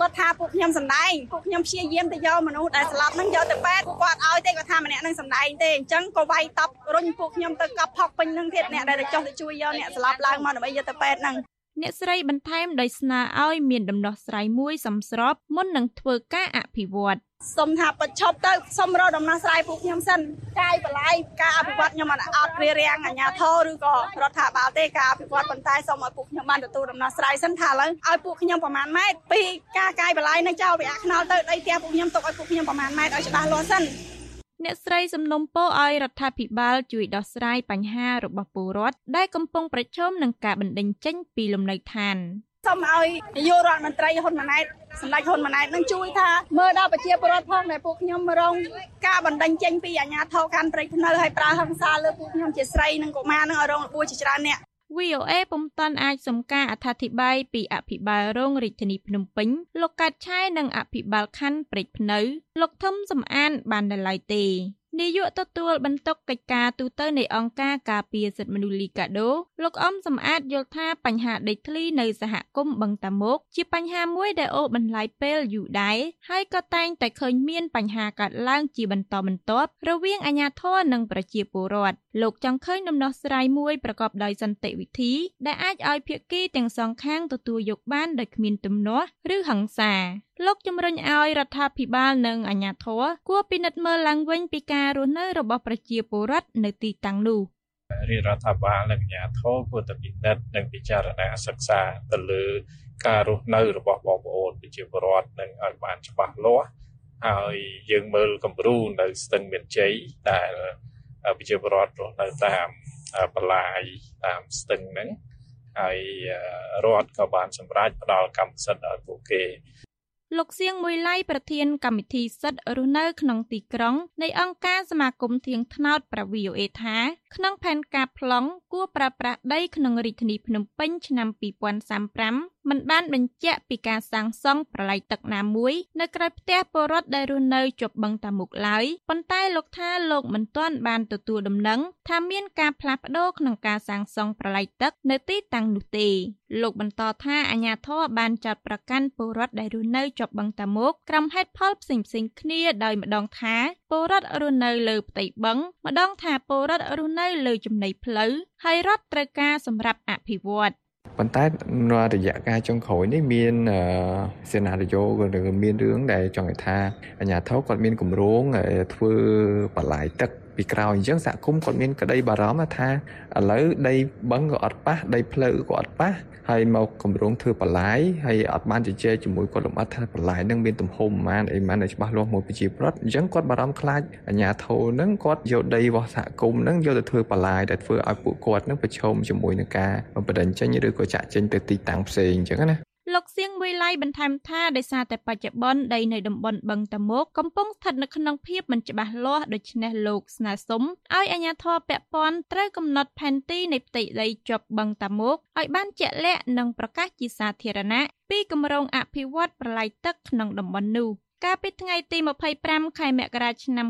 គាត់ថាពួកខ្ញុំសម្ដែងពួកខ្ញុំព្យាយាមទៅយកមនុស្សដែលស្លាប់ហ្នឹងយកទៅពេទ្យពួកគាត់ឲ្យទេគាត់ថាម្នាក់ហ្នឹងសម្ដែងទេអញ្ចឹងក៏វាយតប់រុញពួកខ្ញុំទៅកប់ផុកពេញហ្នឹងទៀតអ្នកដែលចុះទៅជួយយកអ្នកស្លាប់ឡើងមកដើម្បីយកទៅពេទ្យហ្នឹង អ្នកស្រីបន្ថែមដោយស្នើឲ្យមានដំណោះស្រាយមួយសមស្របមុននឹងធ្វើការអភិវឌ្ឍសុំថាបញ្ឈប់ទៅសុំរកដំណោះស្រាយពួកខ្ញុំសិនកាយបលាយការអភិវឌ្ឍខ្ញុំអត់អត់រៀបរៀងអាជ្ញាធរឬក៏រដ្ឋាភិបាលទេការអភិវឌ្ឍប៉ុន្តែសូមឲ្យពួកខ្ញុំបានទទួលដំណោះស្រាយសិនថាឥឡូវឲ្យពួកខ្ញុំប្រហែលម៉ែត្រពីការកាយបលាយនៅចោលវាអាខ្នល់ទៅដីផ្ទះពួកខ្ញុំទុកឲ្យពួកខ្ញុំប្រហែលម៉ែត្រឲ្យច្បាស់លាស់សិន អ្នកស្រីសំណុំពរឲ្យរដ្ឋាភិបាលជួយដោះស្រាយបញ្ហារបស់ពលរដ្ឋដែលកំពុងប្រឈមនឹងការបណ្តេញចេញពីលំនៅឋានសូមឲ្យនាយករដ្ឋមន្ត្រីហ៊ុនម៉ាណែតសម្ដេចហ៊ុនម៉ាណែតនឹងជួយថាមើលដល់ប្រជាពលរដ្ឋផងដែលពួកខ្ញុំរងការបណ្តេញចេញពីអាជ្ញាធរកាន់ព្រៃភ្នៅហើយប្រើហិង្សាលើពួកខ្ញុំជាស្រីនិងកុមារនឹងឲ្យរងរបួសជាច្រើនអ្នក VOA ពុំតាន់អាចសំការអត្ថាធិប្បាយពីអភិបាលរងរាជធានីភ្នំពេញ លោកកាត់ឆាយនិងអភិបាលខណ្ឌព្រែកភ្នៅ លោកធំសំអានបាននៅឡើយទេ នាយកទទួលបន្ទុកកិច្ចការទូតនៃអង្គការការពារសិទ្ធិមនុស្សលីកាដូលោកអំសំអាតយល់ថាបញ្ហាដីធ្លីនៅសហគមន៍បឹងតាមុកជាបញ្ហាមួយដែលអូសបន្លាយពេលយូរដែរហើយក៏តែងតែឃើញមានបញ្ហាកើតឡើងជាបន្តបន្ទាប់រវាងអាជ្ញាធរនិងប្រជាពលរដ្ឋលោកចង់ឃើញដំណោះស្រាយមួយប្រកបដោយសន្តិវិធីដែលអាចឲ្យភាគីទាំងសងខាងទទួលយកបានដោយគ្មានទំនាស់ឬហិង្សាលោកជំរុញឲ្យរដ្ឋាភិបាលនិងអាជ្ញាធរគួរពិនិត្យមើលឡើងវិញពីការរស់នៅរបស់ប្រជាពលរដ្ឋនៅទីតាំងនោះរាជរដ្ឋាភិបាលនិងអាជ្ញាធរគួរតែពិនិត្យនិងពិចារណាសិក្សាទៅលើការរស់នៅរបស់បងប្អូនប្រជាពលរដ្ឋនឹងឲ្យបានច្បាស់លាស់ហើយយើងមើលគំរូនៅស្ទឹងមានជ័យដែលប្រជាពលរដ្ឋរស់នៅតាមបន្លាយតាមស្ទឹងហ្នឹងហើយរដ្ឋក៏បានសម្រេចផ្ដល់កម្មសិទ្ធិឲ្យពួកគេ លោកសៀងមួយឡៃប្រធានកម្មវិធីសិទ្ធិរស់នៅក្នុងទីក្រុងនៃអង្គការសមាគមធៀងថ្នោតប្រវីអូអេថាក្នុងផែនការប្លង់គួរប្រើប្រាស់ដីក្នុងរាជធានីភ្នំពេញឆ្នាំ2035 មិនបានបញ្ជាក់ពីការសាងសង់ប្រឡាយទឹកណាមួយនៅក្រៅផ្ទះពលរដ្ឋដែលរស់នៅជាប់បឹងតាមុកឡើយប៉ុន្តែលោកថាលោកមិនទាន់បានទទួលដំណឹងថាមានការផ្លាស់ប្ដូរក្នុងការសាងសង់ប្រឡាយទឹកនៅទីតាំងនោះទេលោកបន្តថាអាជ្ញាធរបានចាត់ប្រកាន់ពលរដ្ឋដែលរស់នៅជាប់បឹងតាមុកក្រុមហេតុផលផ្សេងៗគ្នាដោយម្ដងថាពលរដ្ឋរស់នៅលើផ្ទៃបឹងម្ដងថាពលរដ្ឋរស់នៅលើចំណីផ្លូវហើយរដ្ឋត្រូវការសម្រាប់អភិវឌ្ឍ ប៉ុន្តែនៅរយៈកាលចុងក្រោយនេះមានសេណារីយ៉ូក៏មានរឿងដែលចង់ឲ្យថាអាញាធរគាត់មានគម្រោងធ្វើបន្លាយទឹក ពីក្រោយអញ្ចឹងសហគមន៍គាត់មានក្តីបារម្ភថាឥឡូវដីបឹងក៏អត់ប៉ះដីផ្លូវក៏អត់ប៉ះហើយមកគម្រោងធ្វើបន្លាយហើយអត់បានជជែកជាមួយគាត់លំអិតថាបន្លាយនឹងមានទំហំប្រហែលអីមិនច្បាស់លាស់មួយប្រជាប្រដ្ឋអញ្ចឹងគាត់បារម្ភខ្លាចអាញាធរនឹងគាត់យកដីរបស់សហគមន៍នឹងយកទៅធ្វើបន្លាយដែលធ្វើឲ្យពួកគាត់នឹងប្រឈមជាមួយនឹងការបដិញ្ញចេញឬក៏ចាក់ចេញទៅទីតាំងផ្សេងអញ្ចឹងណា លោកសៀងមួយឡៃបន្ថែមថាដោយសារតែបច្ចុប្បន្នដីនៅតំបន់បឹងតាមុកកំពុងស្ថិតនៅក្នុងភាពមិនច្បាស់លាស់ដូច្នេះលោកស្នើសុំឲ្យអាជ្ញាធរពាក់ព័ន្ធត្រូវកំណត់ផែនទីនៃផ្ទៃដីជាប់បឹងតាមុកឲ្យបានជាក់លាក់និងប្រកាសជាសាធារណៈពីគម្រោងអភិវឌ្ឍប្រឡាយទឹកក្នុងតំបន់នោះ កាលពីថ្ងៃទី25ខែមករាឆ្នាំ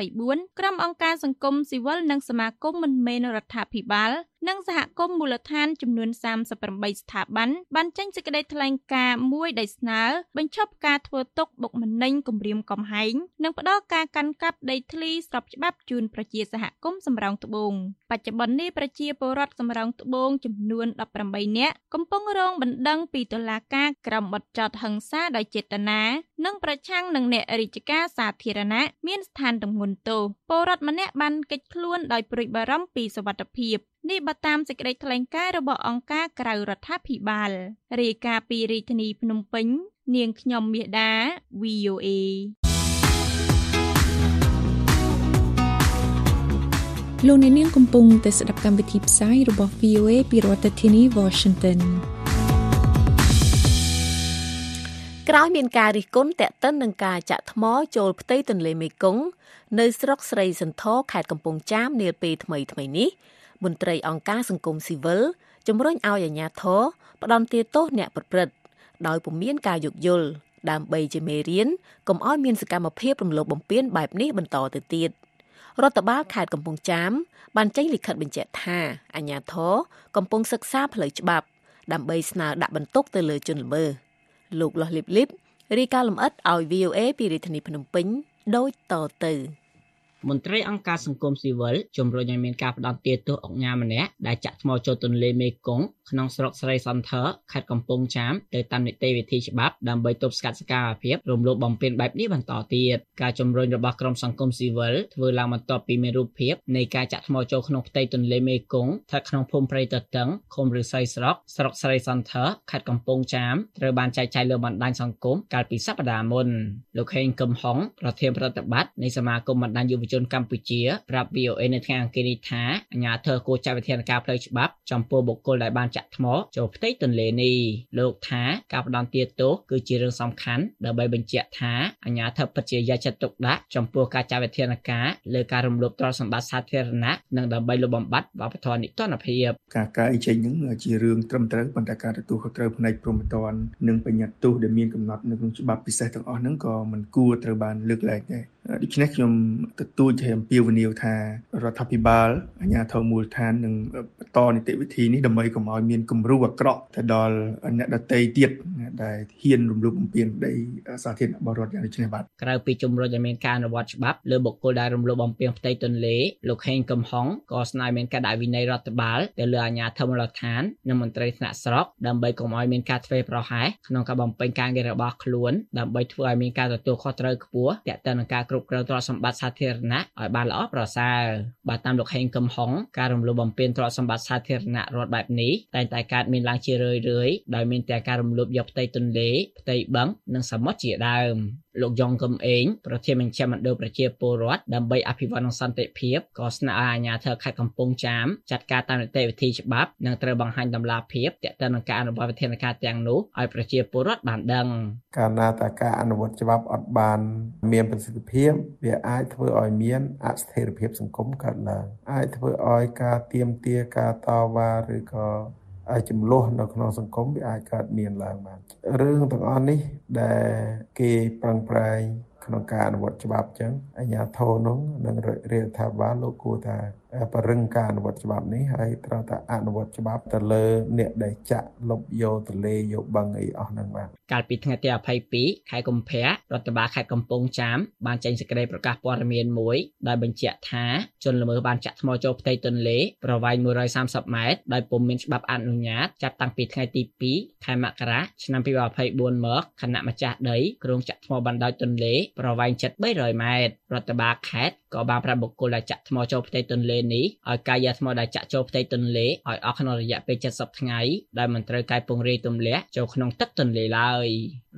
2024ក្រុមអង្គការសង្គមស៊ីវិលនិងសមាគមមិនមែនរដ្ឋាភិបាលនិងសហគមន៍មូលដ្ឋានចំនួន38ស្ថាប័នបានចេញសេចក្តីថ្លែងការណ៍មួយដោយស្នើបញ្ឈប់ការធ្វើទុកបុកម្នេញគំរាមកំហែងនិងផ្ដល់ការកាន់កាប់ដីធ្លីស្របច្បាប់ជូនប្រជាសហគមន៍សំរោងត្បូងបច្ចុប្បន្ននេះប្រជាពលរដ្ឋសំរោងត្បូងចំនួន18នាក់កំពុងរងបណ្ដឹងពីតុលាការក្រមបទចោទហិង្សាដោយចេតនា និងប្រឆាំងនឹងអ្នករាជការសាធារណៈមានស្ថានទម្ងន់ទោសពលរដ្ឋម្នាក់បានកិច្ចខ្លួនដោយព្រួយបារម្ភពីសុវត្ថិភាពនេះបើតាមសេចក្តីថ្លែងការណ៍របស់អង្គការក្រៅរដ្ឋាភិបាលរាយការណ៍ពីរាជធានីភ្នំពេញ នាងខ្ញុំមាសដា VOA លោកអ្នកនាងកំពុងតែស្ដាប់កម្មវិធីផ្សាយរបស់ VOA ពីរដ្ឋធានី Washington ក្រោយមានការរិះគន់តាក់ទិននឹងការចាក់ថ្មចូលផ្ទៃទន្លេមេគង្គនៅស្រុកស្រីសន្ធរខេត្តកំពង់ចាមនាពេលថ្មីថ្មីនេះមន្ត្រីអង្គការសង្គមស៊ីវិលជំរុញឲ្យអាជ្ញាធរផ្ដន់ទាទោសអ្នកប្រព្រឹត្តដោយពុំមានការយោគយល់ដើម្បីជាមេរៀនកុំឲ្យមានសកម្មភាពរំលោភបំពានបែបនេះបន្តទៅទៀតរដ្ឋបាលខេត្តកំពង់ចាមបានចេញលិខិតបញ្ជាក់ថាអាជ្ញាធរកំពុងសិក្សាផ្លូវច្បាប់ដើម្បីស្នើដាក់បន្ទុកទៅលើជនល្មើស លោកលោះលីបលីបរីកាលំអិតឲ្យ VOA ពីរាជធានីភ្នំពេញដូចតទៅ មន្ត្រីអង្គការសង្គមស៊ីវិលជំរុញឲ្យមានការផ្តន្ទាទោសអង្គការម្នាក់ដែលចាក់ថ្មចូលទន្លេមេគង្គក្នុងស្រុកស្រីសន្ធរខេត្តកំពង់ចាមទៅតាមនីតិវិធីច្បាប់ដើម្បីទប់ស្កាត់សកម្មភាពរំលោភបំពានបែបនេះបន្តទៀតការជំរុញរបស់ក្រុមសង្គមស៊ីវិលធ្វើឡើងបន្ទាប់ពីមានរូបភាពនៃការចាក់ថ្មចូលក្នុងផ្ទៃទន្លេមេគង្គស្ថិតក្នុងភូមិព្រៃតតឹងឃុំឫស្សីស្រុកស្រុកស្រីសន្ធរខេត្តកំពង់ចាមត្រូវបានចែកចាយលើបណ្ដាញសង្គមកាលពីសប្តាហ៍មុនលោកហេងកឹមហុងប្រធានប្រតិបត្តិនៃសមាគមបណ្ដាញយុវជនកម្ពុជាប្រាប់ VOA នៅថ្ងៃអង្គារនេះថាអាជ្ញាធរគួរចាត់វិធានការផ្លូវច្បាប់ចំពោះបុគ្គលដែលបានចាក់ថ្មចូលផ្ទៃទន្លេនេះលោកថាការផ្ដន្ទាទោសគឺជារឿងសំខាន់ដើម្បីបញ្ជាក់ថាអាជ្ញាធរពិតជាយកចិត្តទុកដាក់ចំពោះការចាត់វិធានការលើការរំលោភទ្រព្យសម្បត្តិសាធារណៈនិងដើម្បីលុបបំបាត់វប្បធម៌និទានភាពការកែចេញនឹងជារឿងត្រឹមត្រូវប៉ុន្តែការទទួលខុសត្រូវផ្នែកព្រហ្មទណ្ឌនិងបញ្ញត្តិទោសដែលមានកំណត់នៅក្នុងច្បាប់ពិសេសទាំងអស់ហ្នឹងក៏មិនគួរត្រូវបានលើកលែងដែរ ដូច្នេះខ្ញុំទទូចឲ្យអំពាវនាវថារដ្ឋាភិបាលអាជ្ញាធរមូលដ្ឋាននឹងបន្តនីតិវិធីនេះដើម្បីកុំឲ្យមានគំរូអាក្រក់ទៅដល់អ្នកដទៃទៀតដែលហ៊ានរំលោភបំពានដីសាធារណៈបរដ្ឋយ៉ាងនេះបាទក្រៅពីជំរុញឲ្យមានការអនុវត្តច្បាប់លើបុគ្គលដែលរំលោភបំពានផ្ទៃទន្លេលោកហេងកំហុងក៏ស្នើមានការដាក់វិន័យរដ្ឋបាលទៅលើអាជ្ញាធរមូលដ្ឋាននិងមន្ត្រីថ្នាក់ស្រុកដើម្បីកុំឲ្យមានការធ្វេសប្រហែសក្នុងការបំពេញការងាររបស់ខ្លួនដើម្បីធ្វើឲ្យមានការទទួលខុសត្រូវខ្ពស់ទាក់ទងនឹងការគ្រប់គ្រងទ្រព្យសម្បត្តិសាធារណៈឲ្យបានល្អប្រសើរបើតាមលោកហេងកំហុងការរំលោភបំពានទ្រព្យសម្បត្តិសាធារណៈរដ្ឋបែបនេះតែងតែកើតមានឡើងជារឿយៗដោយមានតែការរំលោភយកផ្ទៃទន្លេផ្ទៃបឹងនិងសមុទ្រជាដើមលោកយ៉ងកឹមអេងប្រធានមជ្ឈមណ្ឌលប្រជាពលរដ្ឋដើម្បីអភិវឌ្ឍនិងសន្តិភាពក៏ស្នើឲ្យអាជ្ញាធរខេត្តកំពង់ចាមចាត់ការតាមនីតិវិធីច្បាប់និងត្រូវបង្ហាញតម្លាភាពទាក់ទងនឹងការអនុវត្តវិធានការទាំងនោះឲ្យប្រជាពលរដ្ឋបានដឹងកាលណាតែការអនុវត្តច្បាប់អត់បាន មានប្រសិទ្ធភាពវាអាចធ្វើឲ្យមានអស្ថិរភាពសង្គមកើតឡើងអាចធ្វើឲ្យការទៀមទាការតវ៉ាឬក៏ចំនួននៅក្នុងសង្គមវាអាចកើតមានឡើងបានរឿងទាំងអស់នេះដែលគេប្រឹងប្រែងក្នុងការអនុវត្តច្បាប់ចឹងអាជ្ញាធរនោះនិងរដ្ឋាភិបាលលោកគួរថាបរិងការអនុវត្តច្បាប់នេះហើយត្រូវតែអនុវត្តច្បាប់ទៅលើអ្នកដែលចាក់លុបយកទលេយកបឹងអីអស់ហ្នឹងបាទកាលពីថ្ងៃទី22ខែកុម្ភៈរដ្ឋបាលខេត្តកំពង់ចាមបានចេញសេចក្តីប្រកាសព័ត៌មានមួយដែលបញ្ជាក់ថាជនល្មើសបានចាក់ថ្មចូលផ្ទៃទន្លេប្រវែង130ម៉ែត្រដោយពុំមានច្បាប់អនុញ្ញាតចាប់តាំងពីថ្ងៃទី2ខែមករាឆ្នាំ2024មកគណៈម្ចាស់ដីក្រុងចាក់ថ្មបណ្ដោយទន្លេប្រវែងជិត300ម៉ែត្ររដ្ឋបាលខេត្តក៏បានប្រាប់បុគ្គលដែលចាក់ថ្មចូលផ្ទៃទន្លេលេនេះឲ្យការយ៉ាថ្មដែលចាក់ចូលផ្ទៃទន្លេឲ្យអស់ក្នុងរយៈពេល70ថ្ងៃដែលមិនត្រូវកែពង្រាយទម្លាក់ចូលក្នុងទឹកទន្លេឡើយ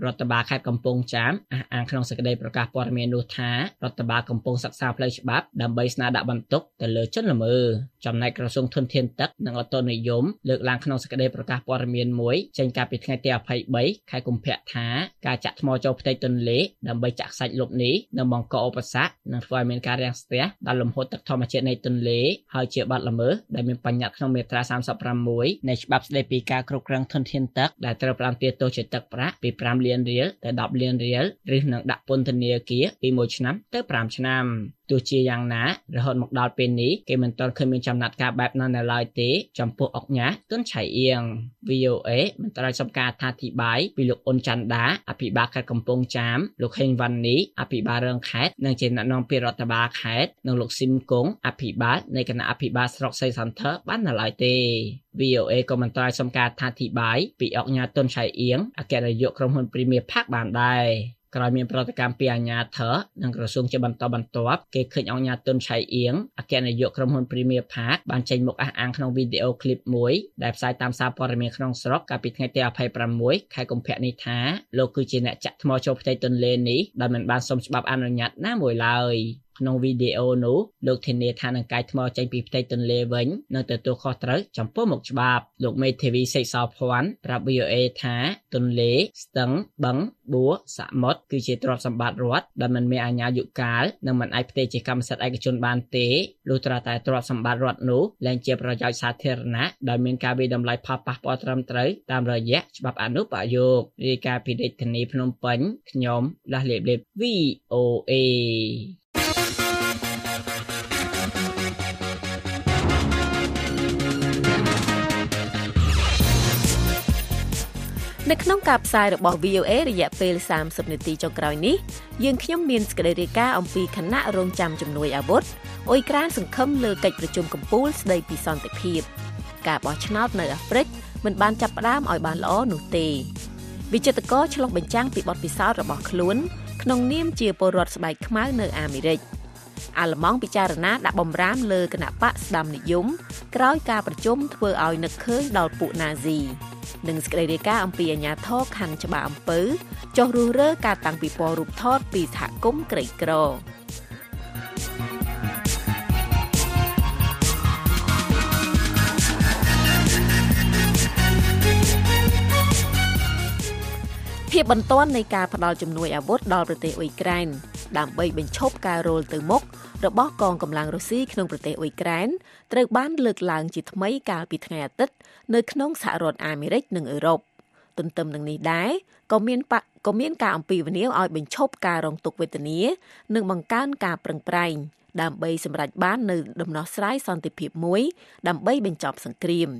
រដ្ឋបាលខេត្តកំពង់ចាមអះអាងក្នុងសេចក្តីប្រកាសព័ត៌មាននោះថារដ្ឋបាលកំពុងសិក្សាផ្លូវច្បាប់ដើម្បីស្នើដាក់បន្ទុកទៅលើជនល្មើសចំណែកក្រសួងធនធានទឹកនិងអូតូនិយមលើកឡើងក្នុងសេចក្តីប្រកាសព័ត៌មានមួយចេញកាលពីថ្ងៃទី23ខែកុម្ភៈថាការចាក់ថ្មចូលផ្ទៃទន្លេដើម្បីចាក់ខ្សាច់លុបនេះនឹងបង្កឧបសគ្គនិងធ្វើឲ្យមានការរាំងស្ទះដល់លំហូរទឹកធម្មជាតិនៃទន្លេហើយជាបាត់ល្មើសដែលមានបញ្ញត្តិក្នុងមាត្រា36នៃច្បាប់ស្តីពីការគ្រប់គ្រងធនធានទឹកដែលត្រូវផ្តន្ទាទោសជាទឹកប្រាក់ពី5លានរៀលទៅ10លានរៀលឬនឹងដាក់ពន្ធនាគារពី1ឆ្នាំទៅ5ឆ្នាំ ទោះជាយ៉ាងណារហូតមកដល់ពេលនេះគេមិនទាន់ឃើញមានចំណាត់ការបែបណានៅឡើយទេ ចំពោះអុកញ៉ាទុនឆៃអៀង VOA មិនត្រូវសុំការអធិប្បាយពីលោកអ៊ុនច័ន្ទដាអភិបាលខេត្តកំពង់ចាមលោកហេងវ៉ាន់នីអភិបាលរងខេត្តនិងជាអ្នកនាំពាក្យរដ្ឋបាលខេត្តនិងលោកស៊ីមគង់អភិបាលនៃគណៈអភិបាលស្រុកសីសន្ធរបាននៅឡើយទេ VOA ក៏មិនត្រូវសុំការអធិប្បាយពីអុកញ៉ាទុនឆៃអៀងអគ្គនាយកក្រុមហ៊ុន Premier Park បានដែរ ក្រោយមានប្រតិកម្មពីអាជ្ញាធរនិងក្រសួងជាបន្តបន្ទាប់គេឃើញអង្គញាតុនឆៃអៀងអគ្គនាយកក្រុមហ៊ុន Premier Park បានចេញមុខអះអាងក្នុងវីដេអូឃ្លីបមួយដែលផ្សាយតាមសារព័ត៌មានក្នុងស្រុកកាលពីថ្ងៃទី26ខែកុម្ភៈនេះថាលោកគឺជាអ្នកចាក់ថ្មចូលផ្ទៃទន្លេនេះដោយមិនបានសុំច្បាប់អនុញ្ញាតណាមួយឡើយ ក្នុងវីដេអូនោះលោកធានាថានឹងកាយថ្មចេញពីផ្ទៃទន្លេវិញនឹងទទួលខុសត្រូវចំពោះមុខច្បាប់លោកមេធាវីសេកសោភ័ណ្ឌប្រាប់ VOA ថាទន្លេស្ទឹងបឹងបួសមុទ្រគឺជាទ្រព្យសម្បត្តិរដ្ឋដែលមិនមានអាជ្ញាយុកាលនិងមិនអាចផ្ទេរជាកម្មសិទ្ធិឯកជនបានទេលុះត្រាតែទ្រព្យសម្បត្តិរដ្ឋនោះលែងជាប្រយោជន៍សាធារណៈដោយមានការវិដំឡៃផលប៉ះពាល់ត្រឹមត្រូវតាមរយៈច្បាប់អនុប្រយោគរាយការណ៍ពីរាជធានីភ្នំពេញខ្ញុំលាស់លេបលេប VOA នៅក្នុងការផ្សាយរបស់ VOA រយៈពេល30នាទីចុងក្រោយនេះយើងខ្ញុំមានសេចក្តីរាយការណ៍អំពីគណៈរងចាំជំនួយអាវុធអ៊ុយក្រែនសង្ឃឹមលើកិច្ចប្រជុំកំពូលស្តីពីសន្តិភាពការបោះឆ្នោតនៅអាហ្វ្រិកមិនបានចាប់ផ្ដើមឲ្យបានល្អនោះទេវិចិត្រករឆ្លុះបញ្ចាំងពីបទពិសោធន៍របស់ខ្លួនក្នុងនាមជាពលរដ្ឋស្បែកខ្មៅនៅអាមេរិក អាល្លឺម៉ង់ពិចារណាដាក់បំរាមលើគណៈបកស្ដាំនិយមក្រោយការប្រជុំធ្វើឲ្យនឹកឃើញដល់ពួកណាស៊ីនិងសេចក្តីរាយការណ៍អំពីអាញាធរខណ្ឌច្បារអំពើចុះរុះរើការតាំងពិព័រណ៍រូបថតពីសហគមន៍ក្រីក្រភាពបន្ទាន់នៃការផ្ដល់ជំនួយអាវុធដល់ប្រទេសអ៊ុយក្រែន ដើម្បីបញ្ឈប់ការរលទៅមុខរបស់កងកម្លាំងរុស្ស៊ីក្នុងប្រទេសអ៊ុយក្រែនត្រូវបានលើកឡើងជាថ្មីកាលពីថ្ងៃអាទិត្យនៅក្នុងសហរដ្ឋអាមេរិកនិងអឺរ៉ុបទន្ទឹមនឹងនេះដែរក៏មានក៏មានការអំពាវនាវឲ្យបញ្ឈប់ការរងទុក្ខវេទនានិងបង្កើនការប្រឹងប្រែងដើម្បីសម្រេចបាននូវដំណោះស្រាយសន្តិភាពមួយដើម្បីបញ្ចប់សង្គ្រាម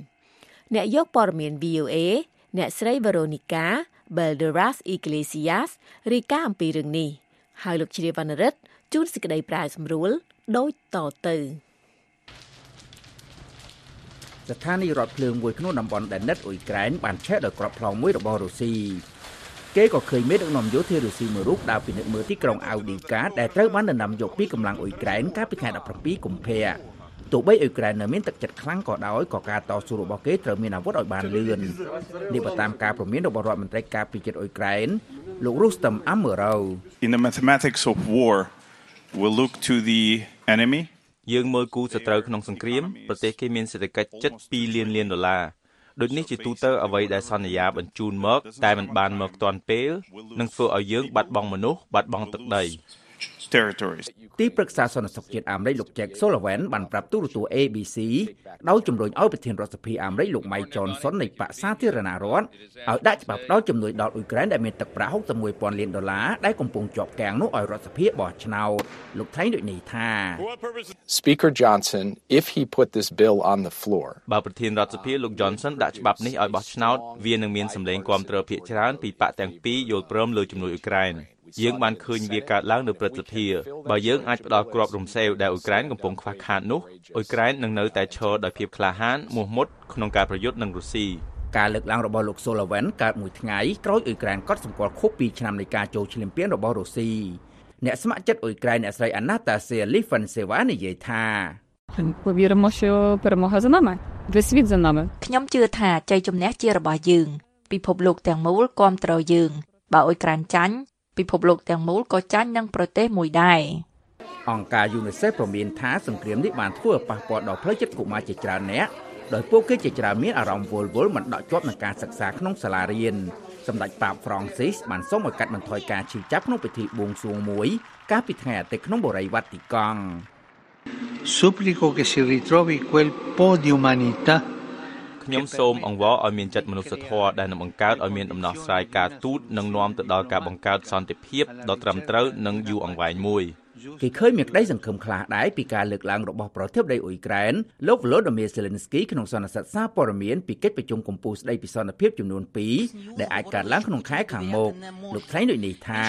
អ្នកយកព័ត៌មាន VOA អ្នកស្រី Veronica Balderas Iglesias រាយការណ៍អំពីរឿងនេះ ហើយលោកជ្រាវវណ្ណរិទ្ធជួនសេចក្តីប្រែសម្រួលដូចតទៅស្ថានីយ៍រថភ្លើងមួយក្នុងតំបន់ដែលនិតអ៊ុយក្រែនបានឆេះដោយក្របផ្លង់មួយរបស់រុស្ស៊ីគេក៏ឃើញមេដឹកនាំយោធារុស្ស៊ីមួយរូបដើរពិនិត្យមើលទីក្រុងអាវឌីកាដែលត្រូវបានដណ្ដើមយកពីកម្លាំងអ៊ុយក្រែនកាលពីថ្ងៃ17កុម្ភៈទោះបីអ៊ុយក្រែននៅមានទឹកចិត្តខ្លាំងក៏ដោយក៏ការតស៊ូរបស់គេត្រូវមានអាវុធឲ្យបានលឿននេះបើតាមការព្រមានរបស់រដ្ឋមន្ត្រីការពារជាតិអ៊ុយក្រែន លោក Rustam Amerov In the mathematics of war we'll look to the enemy យើងមើលគូសត្រូវក្នុងសង្គ្រាមប្រទេសគេមានសេដ្ឋកិច្ចជិត2លានលានដុល្លារដូចនេះជាទូទៅអ្វីដែលសន្យាបញ្ជូនមក តែមិនបានមកទាន់ពេលនឹងធ្វើឲ្យយើងបាត់បង់មនុស្សបាត់បង់ទឹកដី territories ទីប្រឹក្សាសន្តិសុខជាតិអាមេរិកលោក Jack Sullivan បានប្រាប់ទូរទស្សន៍ ABC ដោយជំរុញឲ្យប្រធានរដ្ឋសភាអាមេរិកលោក Mike Johnson នៃបកសាធារណរដ្ឋឲ្យដាក់ច្បាប់ដល់ជំនួយដល់អ៊ុយក្រែនដែលមានទឹកប្រាក់61,000លានដុល្លារដែលកំពុងជាប់គាំងនោះឲ្យរដ្ឋសភាបោះឆ្នោតលោកថ្លែងដូចនេះថា Speaker Johnson if he put this bill on the floor បើប្រធានរដ្ឋសភាលោក Johnson ដាក់ច្បាប់នេះឲ្យបោះឆ្នោតវានឹងមានសម្លេងគាំទ្រភាគច្រើនពីបកទាំងពីរយល់ព្រមលើជំនួយអ៊ុយក្រែន យើងបានឃើញវាកើតឡើងនៅព្រឹទ្ធសភាបើយើងអាចផ្ដល់គ្រាប់រំសេវដែលអ៊ុយក្រែនកំពុងខ្វះខាតនោះអ៊ុយក្រែននឹងនៅតែឈរដោយភាពក្លាហានមោះមុតក្នុងការប្រយុទ្ធនឹងរុស្ស៊ីការលើកឡើងរបស់លោក Sullivan កើតមួយថ្ងៃក្រោយអ៊ុយក្រែនកត់សម្គាល់ខួប2ឆ្នាំនៃការចូលឈ្លានពានរបស់រុស្ស៊ីអ្នកស្ម័គ្រចិត្តអ៊ុយក្រែនអ្នកស្រី Anastasia Lifantseva និយាយថា Повіримо, що перемога за нами. Весь світ за нами. ខ្ញុំជឿថាជ័យជំនះជារបស់យើង ពិភពលោកទាំងមូលគាំទ្រយើង បើអ៊ុយក្រែនចាញ់ ពិភពលោកទាំងមូលក៏ចាញ់នឹងប្រទេសមួយដែរអង្គការ UNICEF ប្រមានថាសង្គ្រាមនេះបានធ្វើឲ្យប៉ះពាល់ដល់ផ្លូវចិត្តកុមារជាច្រើននាក់ដោយពួកគេជាច្រើនមានអារម្មណ៍វល់វល់មិនដកជាប់នឹងការសិក្សាក្នុងសាលារៀនសម្ដេចប៉ាប Francis បានសូមឲ្យកាត់បន្ថយការឈឺចាប់ក្នុងពិធីបួងសួងមួយ កាលពីថ្ងៃអាទិត្យក្នុងបូរីវ៉ាទីកង់ Supplico che si ritrovi quel po' di umanità ខ្ញុំសូមអង្វរឲ្យមានចិត្តមនុស្សធម៌ដែលនឹងបង្កើតឲ្យមានដំណោះស្រាយការទូតនិងនាំទៅដល់ការបង្កើតសន្តិភាពដ៏ត្រឹមត្រូវនិងយូរអង្វែងមួយ គេឃើញមានក្តីសង្ឃឹមខ្លះដែរពីការលើកឡើងរបស់ប្រធានាធិបតីអ៊ុយក្រែនលោក Volodymyr Zelensky ក្នុងសន្និសីទសារព័ត៌មានពីកិច្ចប្រជុំកំពូលស្តីពីសន្តិភាពចំនួន2ដែលអាចកើតឡើងក្នុងខែខាងមុខលោកថ្លែងដូចនេះថា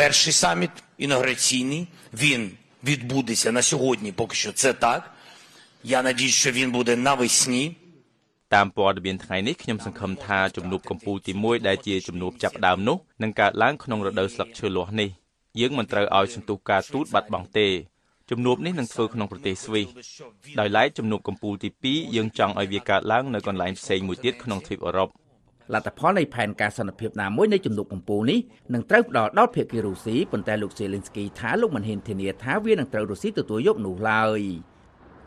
Перший саміт інаугураційний, він відбудеться на сьогодні, поки що це так. Я надіюсь, що він буде навесні. តាមព័ត៌មានថ្ងៃនេះខ្ញុំសង្ឃឹមថាជំនួបកម្ពុជាទី1ដែលជាជំនួបចាប់ផ្ដើមនោះនឹងកើតឡើងក្នុងរដូវស្លឹកឈើលាស់នេះយើងមិនត្រូវឲ្យសន្ទុះការទូតបាត់បង់ទេជំនួបនេះនឹងធ្វើក្នុងប្រទេសស្វីសដោយឡែកជំនួបកម្ពុជាទី2យើងចង់ឲ្យវាកើតឡើងនៅកន្លែងផ្សេងមួយទៀតក្នុងទ្វីបអឺរ៉ុបលទ្ធផលនៃផែនការសន្តិភាពណាមួយនៃជំនួបកម្ពុជានេះនឹងត្រូវផ្ដល់ដល់ភាគីរុស្ស៊ីប៉ុន្តែលោកសេលីនស្គីថាលោកមិនហ៊ានធានាថាវានឹងត្រូវរុស្ស៊ីទទួលយកនោះឡើយ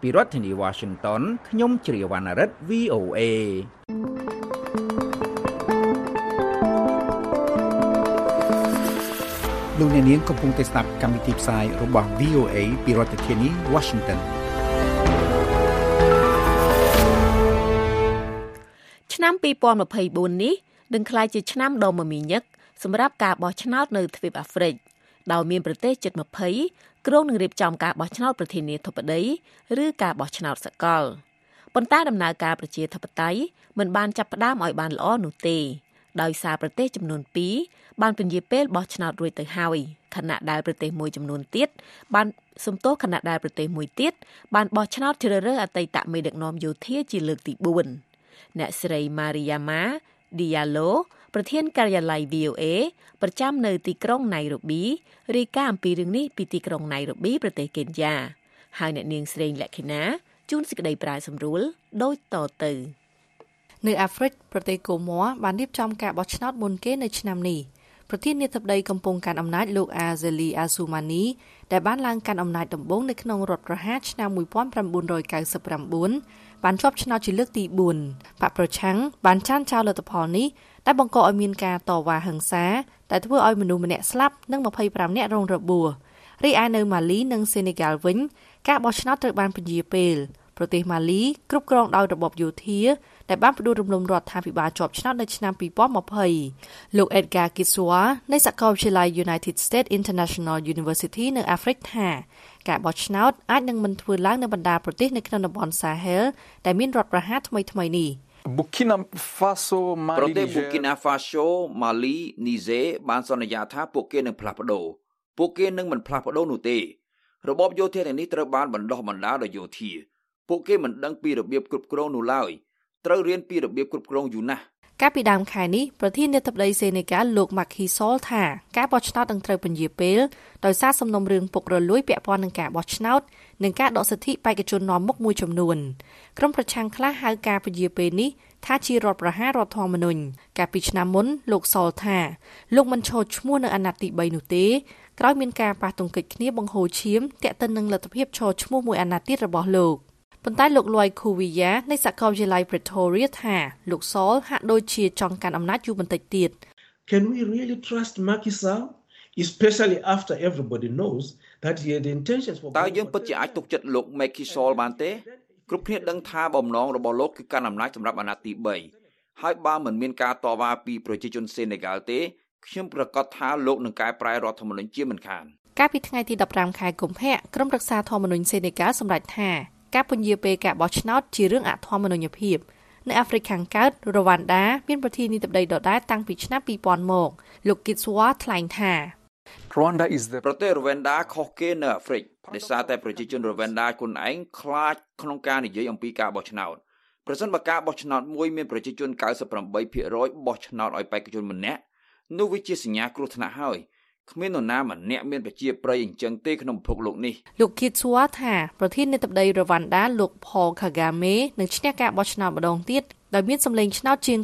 ពីរដ្ឋធានី Washington ខ្ញុំជ្រាវណ្ណរិទ្ធ VOA លោកអ្នកនាងកំពុងតែស្ដាប់កម្មវិធីផ្សាយរបស់ VOA ពីរដ្ឋធានី Washington ឆ្នាំ2024នេះនឹងក្លាយជាឆ្នាំដ៏មមាញឹកសម្រាប់ការបោះឆ្នោតនៅទ្វីបអាហ្វ្រិកដោយមានប្រទេសជិត20 គ្រោងនឹងរៀបចំការបោះឆ្នោតប្រធានាធិបតីឬការបោះឆ្នោតសកលប៉ុន្តែដំណើរការប្រជាធិបតេយ្យមិនបានចាប់ផ្ដើមឲ្យបានល្អនោះទេដោយសារប្រទេសចំនួន2បានពន្យាពេលបោះឆ្នោតរួចទៅហើយខណៈដែលប្រទេសមួយចំនួនទៀតបានសំទោសខណៈដែលប្រទេសមួយទៀតបានបោះឆ្នោតជ្រើសរើសអតីតមេដឹកនាំយោធាជាលើកទី4អ្នកស្រី Mariama Diallo ប្រធានការិយាល័យ VOA ប្រចាំនៅទីក្រុងណៃរ៉ូប៊ីរាយការណ៍អំពីរឿងនេះពីទីក្រុងណៃរ៉ូប៊ីប្រទេសកេនយ៉ាហើយអ្នកនាងស្រីលក្ខិណាជួនសេចក្តីប្រាយសម្រួលដូចតទៅនៅអាហ្វ្រិកប្រទេសកូម៉័របានរៀបចំការបោះឆ្នោតមុនគេនៅឆ្នាំនេះប្រធានាធិបតីកំពុងកាន់អំណាចលោកអាហ្សេលីអាស៊ូម៉ានីដែលបានឡើងកាន់អំណាចដំបូងនៅក្នុងរដ្ឋប្រហារឆ្នាំ1999បានជាប់ឆ្នោតជាលើកទី4បកប្រឆាំងបានចានចោលលទ្ធផលនេះ ដែលបង្កឲ្យមានការតវ៉ាហិង្សាដែលធ្វើឲ្យមនុស្សម្នាក់ស្លាប់និង25នាក់រងរបួសរីឯនៅម៉ាលីនិងសេនេហ្គាល់វិញការបោះឆ្នោតត្រូវបានពន្យាពេលប្រទេសម៉ាលីគ្រប់គ្រងដោយរបបយោធាដែលបានផ្ដួលរំលំរដ្ឋាភិបាលជាប់ឆ្នោតនៅឆ្នាំ2020លោក Edgar Kiswa នៃសាកលវិទ្យាល័យ United States International University នៅអាហ្វ្រិកថាការបោះឆ្នោតអាចនឹងមិនធ្វើឡើងនៅបណ្ដាប្រទេសនៅក្នុងតំបន់ Sahel ដែលមានរដ្ឋប្រហារថ្មីៗនេះ Burkina Faso ប្រទេស Burkina Faso Mali Niger បានសន្យាថាពួកគេនឹងផ្លាស់ប្ដូរពួកគេនឹងមិនផ្លាស់ប្ដូរនោះទេរបបយោធាទាំងនេះត្រូវបានបណ្ដោះបណ្ដាលដោយយោធាពួកគេមិនដឹងពីរបៀបគ្រប់គ្រងនោះឡើយត្រូវរៀនពីរបៀបគ្រប់គ្រងយូរណាស់ កាលពីដើមខែនេះប្រធានាធិបតីសេនេហ្គាល់លោក Macky Sall ថាការបោះឆ្នោតនឹងត្រូវពន្យាពេលដោយសារសំណុំរឿងពុករលួយពាក់ព័ន្ធនឹងការបោះឆ្នោតនិងការដកសិទ្ធិបេក្ខជននាំមុខមួយចំនួនក្រុមប្រឆាំងខ្លះហៅការពន្យាពេលនេះថាជារដ្ឋប្រហាររដ្ឋធម្មនុញ្ញកាលពីឆ្នាំមុនលោកសលថាលោកមិនឈរឈ្មោះនៅអាណត្តិទី3នោះទេក្រោយមានការប៉ះទង្គិចគ្នាបង្ហូរឈាមតាក់ទិននឹងលទ្ធភាពឈរឈ្មោះមួយអាណត្តិទៀតរបស់លោក ប៉ុន្តែលោកលួយខូវីយ៉ានៃសាកលវិទ្យាល័យ Pretoria ថាលោកសលហាក់ដូចជាចង់កាន់អំណាចយូរបន្តិចទៀត Can we really trust Macky Sall especially after everybody knows that he had intentions for តើយើងពិតជាអាចទុកចិត្តលោក Macky Sall បានទេគ្រប់គ្នាដឹងថាបំណងរបស់លោកគឺកាន់អំណាចសម្រាប់អាណត្តិទី3ហើយបើមិនមានការតវ៉ាពីប្រជាជនសេនេហ្គាល់ទេខ្ញុំប្រកាសថាលោកនឹងកែប្រែរដ្ឋធម្មនុញ្ញជាមិនខានកាលពីថ្ងៃទី15ខែកុម្ភៈក្រុមរក្សាធម្មនុញ្ញសេនេហ្គាល់សម្រេចថា ការពន្យាពេលការបោះឆ្នោតជារឿងអធម្មនុញ្ញភាពនៅអាហ្វ្រិកខាងកើតរវ៉ាន់ដាមានប្រធានាធិបតីដដែលតាំងពីឆ្នាំ2000មកលោកគីតស្វ៉ាថ្លែងថា Rwanda is the ប្រទេសរវ៉ាន់ដាខុសគេនៅអាហ្វ្រិកដោយសារតែប្រជាជនរវ៉ាន់ដាខ្លួនឯងខ្លាចក្នុងការនិយាយអំពីការបោះឆ្នោតប្រសិនបើការបោះឆ្នោតមួយមានប្រជាជន98%បោះឆ្នោតឲ្យបេក្ខជនម្នាក់នោះវាជាសញ្ញាគ្រោះថ្នាក់ហើយ គ្មាននរណាម្នាក់មានប្រជាប្រិយអញ្ចឹងទេក្នុងពិភពលោកនេះលោកគីតស៊ូថាប្រធានាធិបតីរវ៉ាន់ដាលោក Paul Kagame នឹងឈ្នះការបោះឆ្នោតម្ដងទៀតដោយមានសម្លេងឆ្នោតជាង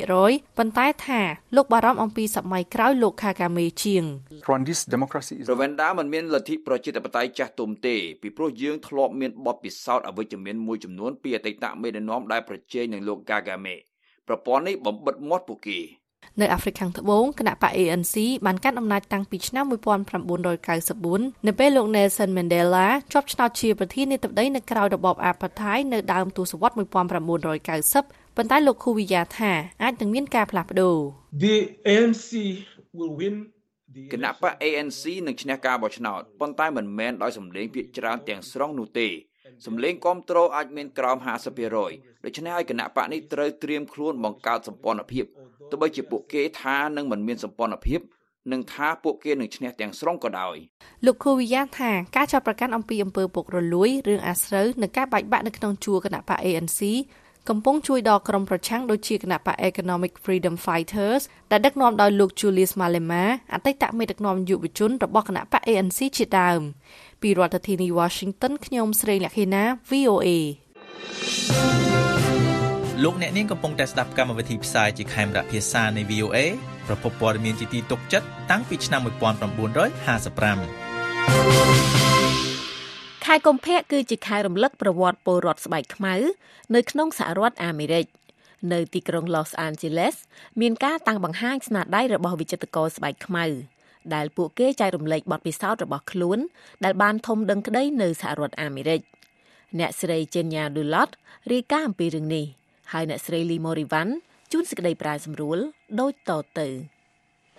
90%ប៉ុន្តែថាលោកបារម្ភអំពីសម័យក្រោយលោក Kagame ជាង Rwandese democracy រវ៉ាន់ដាមិនមានលទ្ធិប្រជាធិបតេយ្យចាស់ទុំទេពីព្រោះយើងធ្លាប់មានបទពិសោធន៍អវិជ្ជមានមួយចំនួនពីអតីតមេដឹកនាំដែលប្រជែងនឹងលោក Kagame ប្រព័ន្ធនេះបំបិតមាត់ពួកគេ នៅអាហ្វ្រិកខាងត្បូងគណៈបក ANC បានកាន់អំណាចតាំងពីឆ្នាំ1994នៅពេលលោក Nelson Mandela ជាប់ឆ្នោតជាប្រធានាធិបតីនៅក្រៅរបប Apartheid នៅដើមទសវត្សរ៍1990ប៉ុន្តែលោក Khuwiya ថាអាចនឹងមានការផ្លាស់ប្ដូរ The ANC will win គណៈបក ANC នឹងឈ្នះការបោះឆ្នោតប៉ុន្តែមិនមែនដោយសម្លេងភាគច្រើនទាំងស្រុងនោះទេ សម្លេងគ្រប់គ្រងអាចមានក្រោម50%ដូច្នេះហើយគណៈបកនេះត្រូវត្រៀមខ្លួនបង្កើតសម្ព័ន្ធភាពទោះបីជាពួកគេថានឹងមិនមានសម្ព័ន្ធភាពនឹងថាពួកគេនឹងឈ្នះទាំងស្រុងក៏ដោយលោកខូវីយ៉ាថាការចាប់ប្រកាន់អំពីអំពើពុករលួយរឿងអាស្រូវនិងការបែកបាក់នៅក្នុងជួរគណៈបក ANC កំពុងជួយដល់ក្រុមប្រឆាំងដូចជាគណៈបក Economic Freedom Fighters ដែលដឹកនាំដោយលោក Julius Malema អតីតមេដឹកនាំយុវជនរបស់គណៈបក ANC ជាដើម ពីរដ្ឋធានី Washington ខ្ញុំស្រីលក្ខិណា VOA លោកអ្នកនាងកំពុងតែស្ដាប់កម្មវិធីផ្សាយជាខេមរៈភាសានៃ VOA ប្រពន្ធព័ត៌មានជាទីទុកចិត្តតាំងពីឆ្នាំ1955ខែកុម្ភៈគឺជាខែរំលឹកប្រវត្តិពលរដ្ឋស្បែកខ្មៅនៅក្នុងសហរដ្ឋអាមេរិកនៅទីក្រុង Los Angeles មានការតាំងបង្ហាញស្នាដៃរបស់វិចិត្រករស្បែកខ្មៅ ដែលពួកគេចែករំលែកបទពិសោធន៍របស់ខ្លួន ដែលបានធំដឹងក្តីនៅសហរដ្ឋអាមេរិកអ្នកស្រី Jenya Dulot រាយការណ៍អំពីរឿងនេះហើយអ្នកស្រី Lee Morivan ជួនសេចក្តីប្រាយសម្រួលដូចតទៅ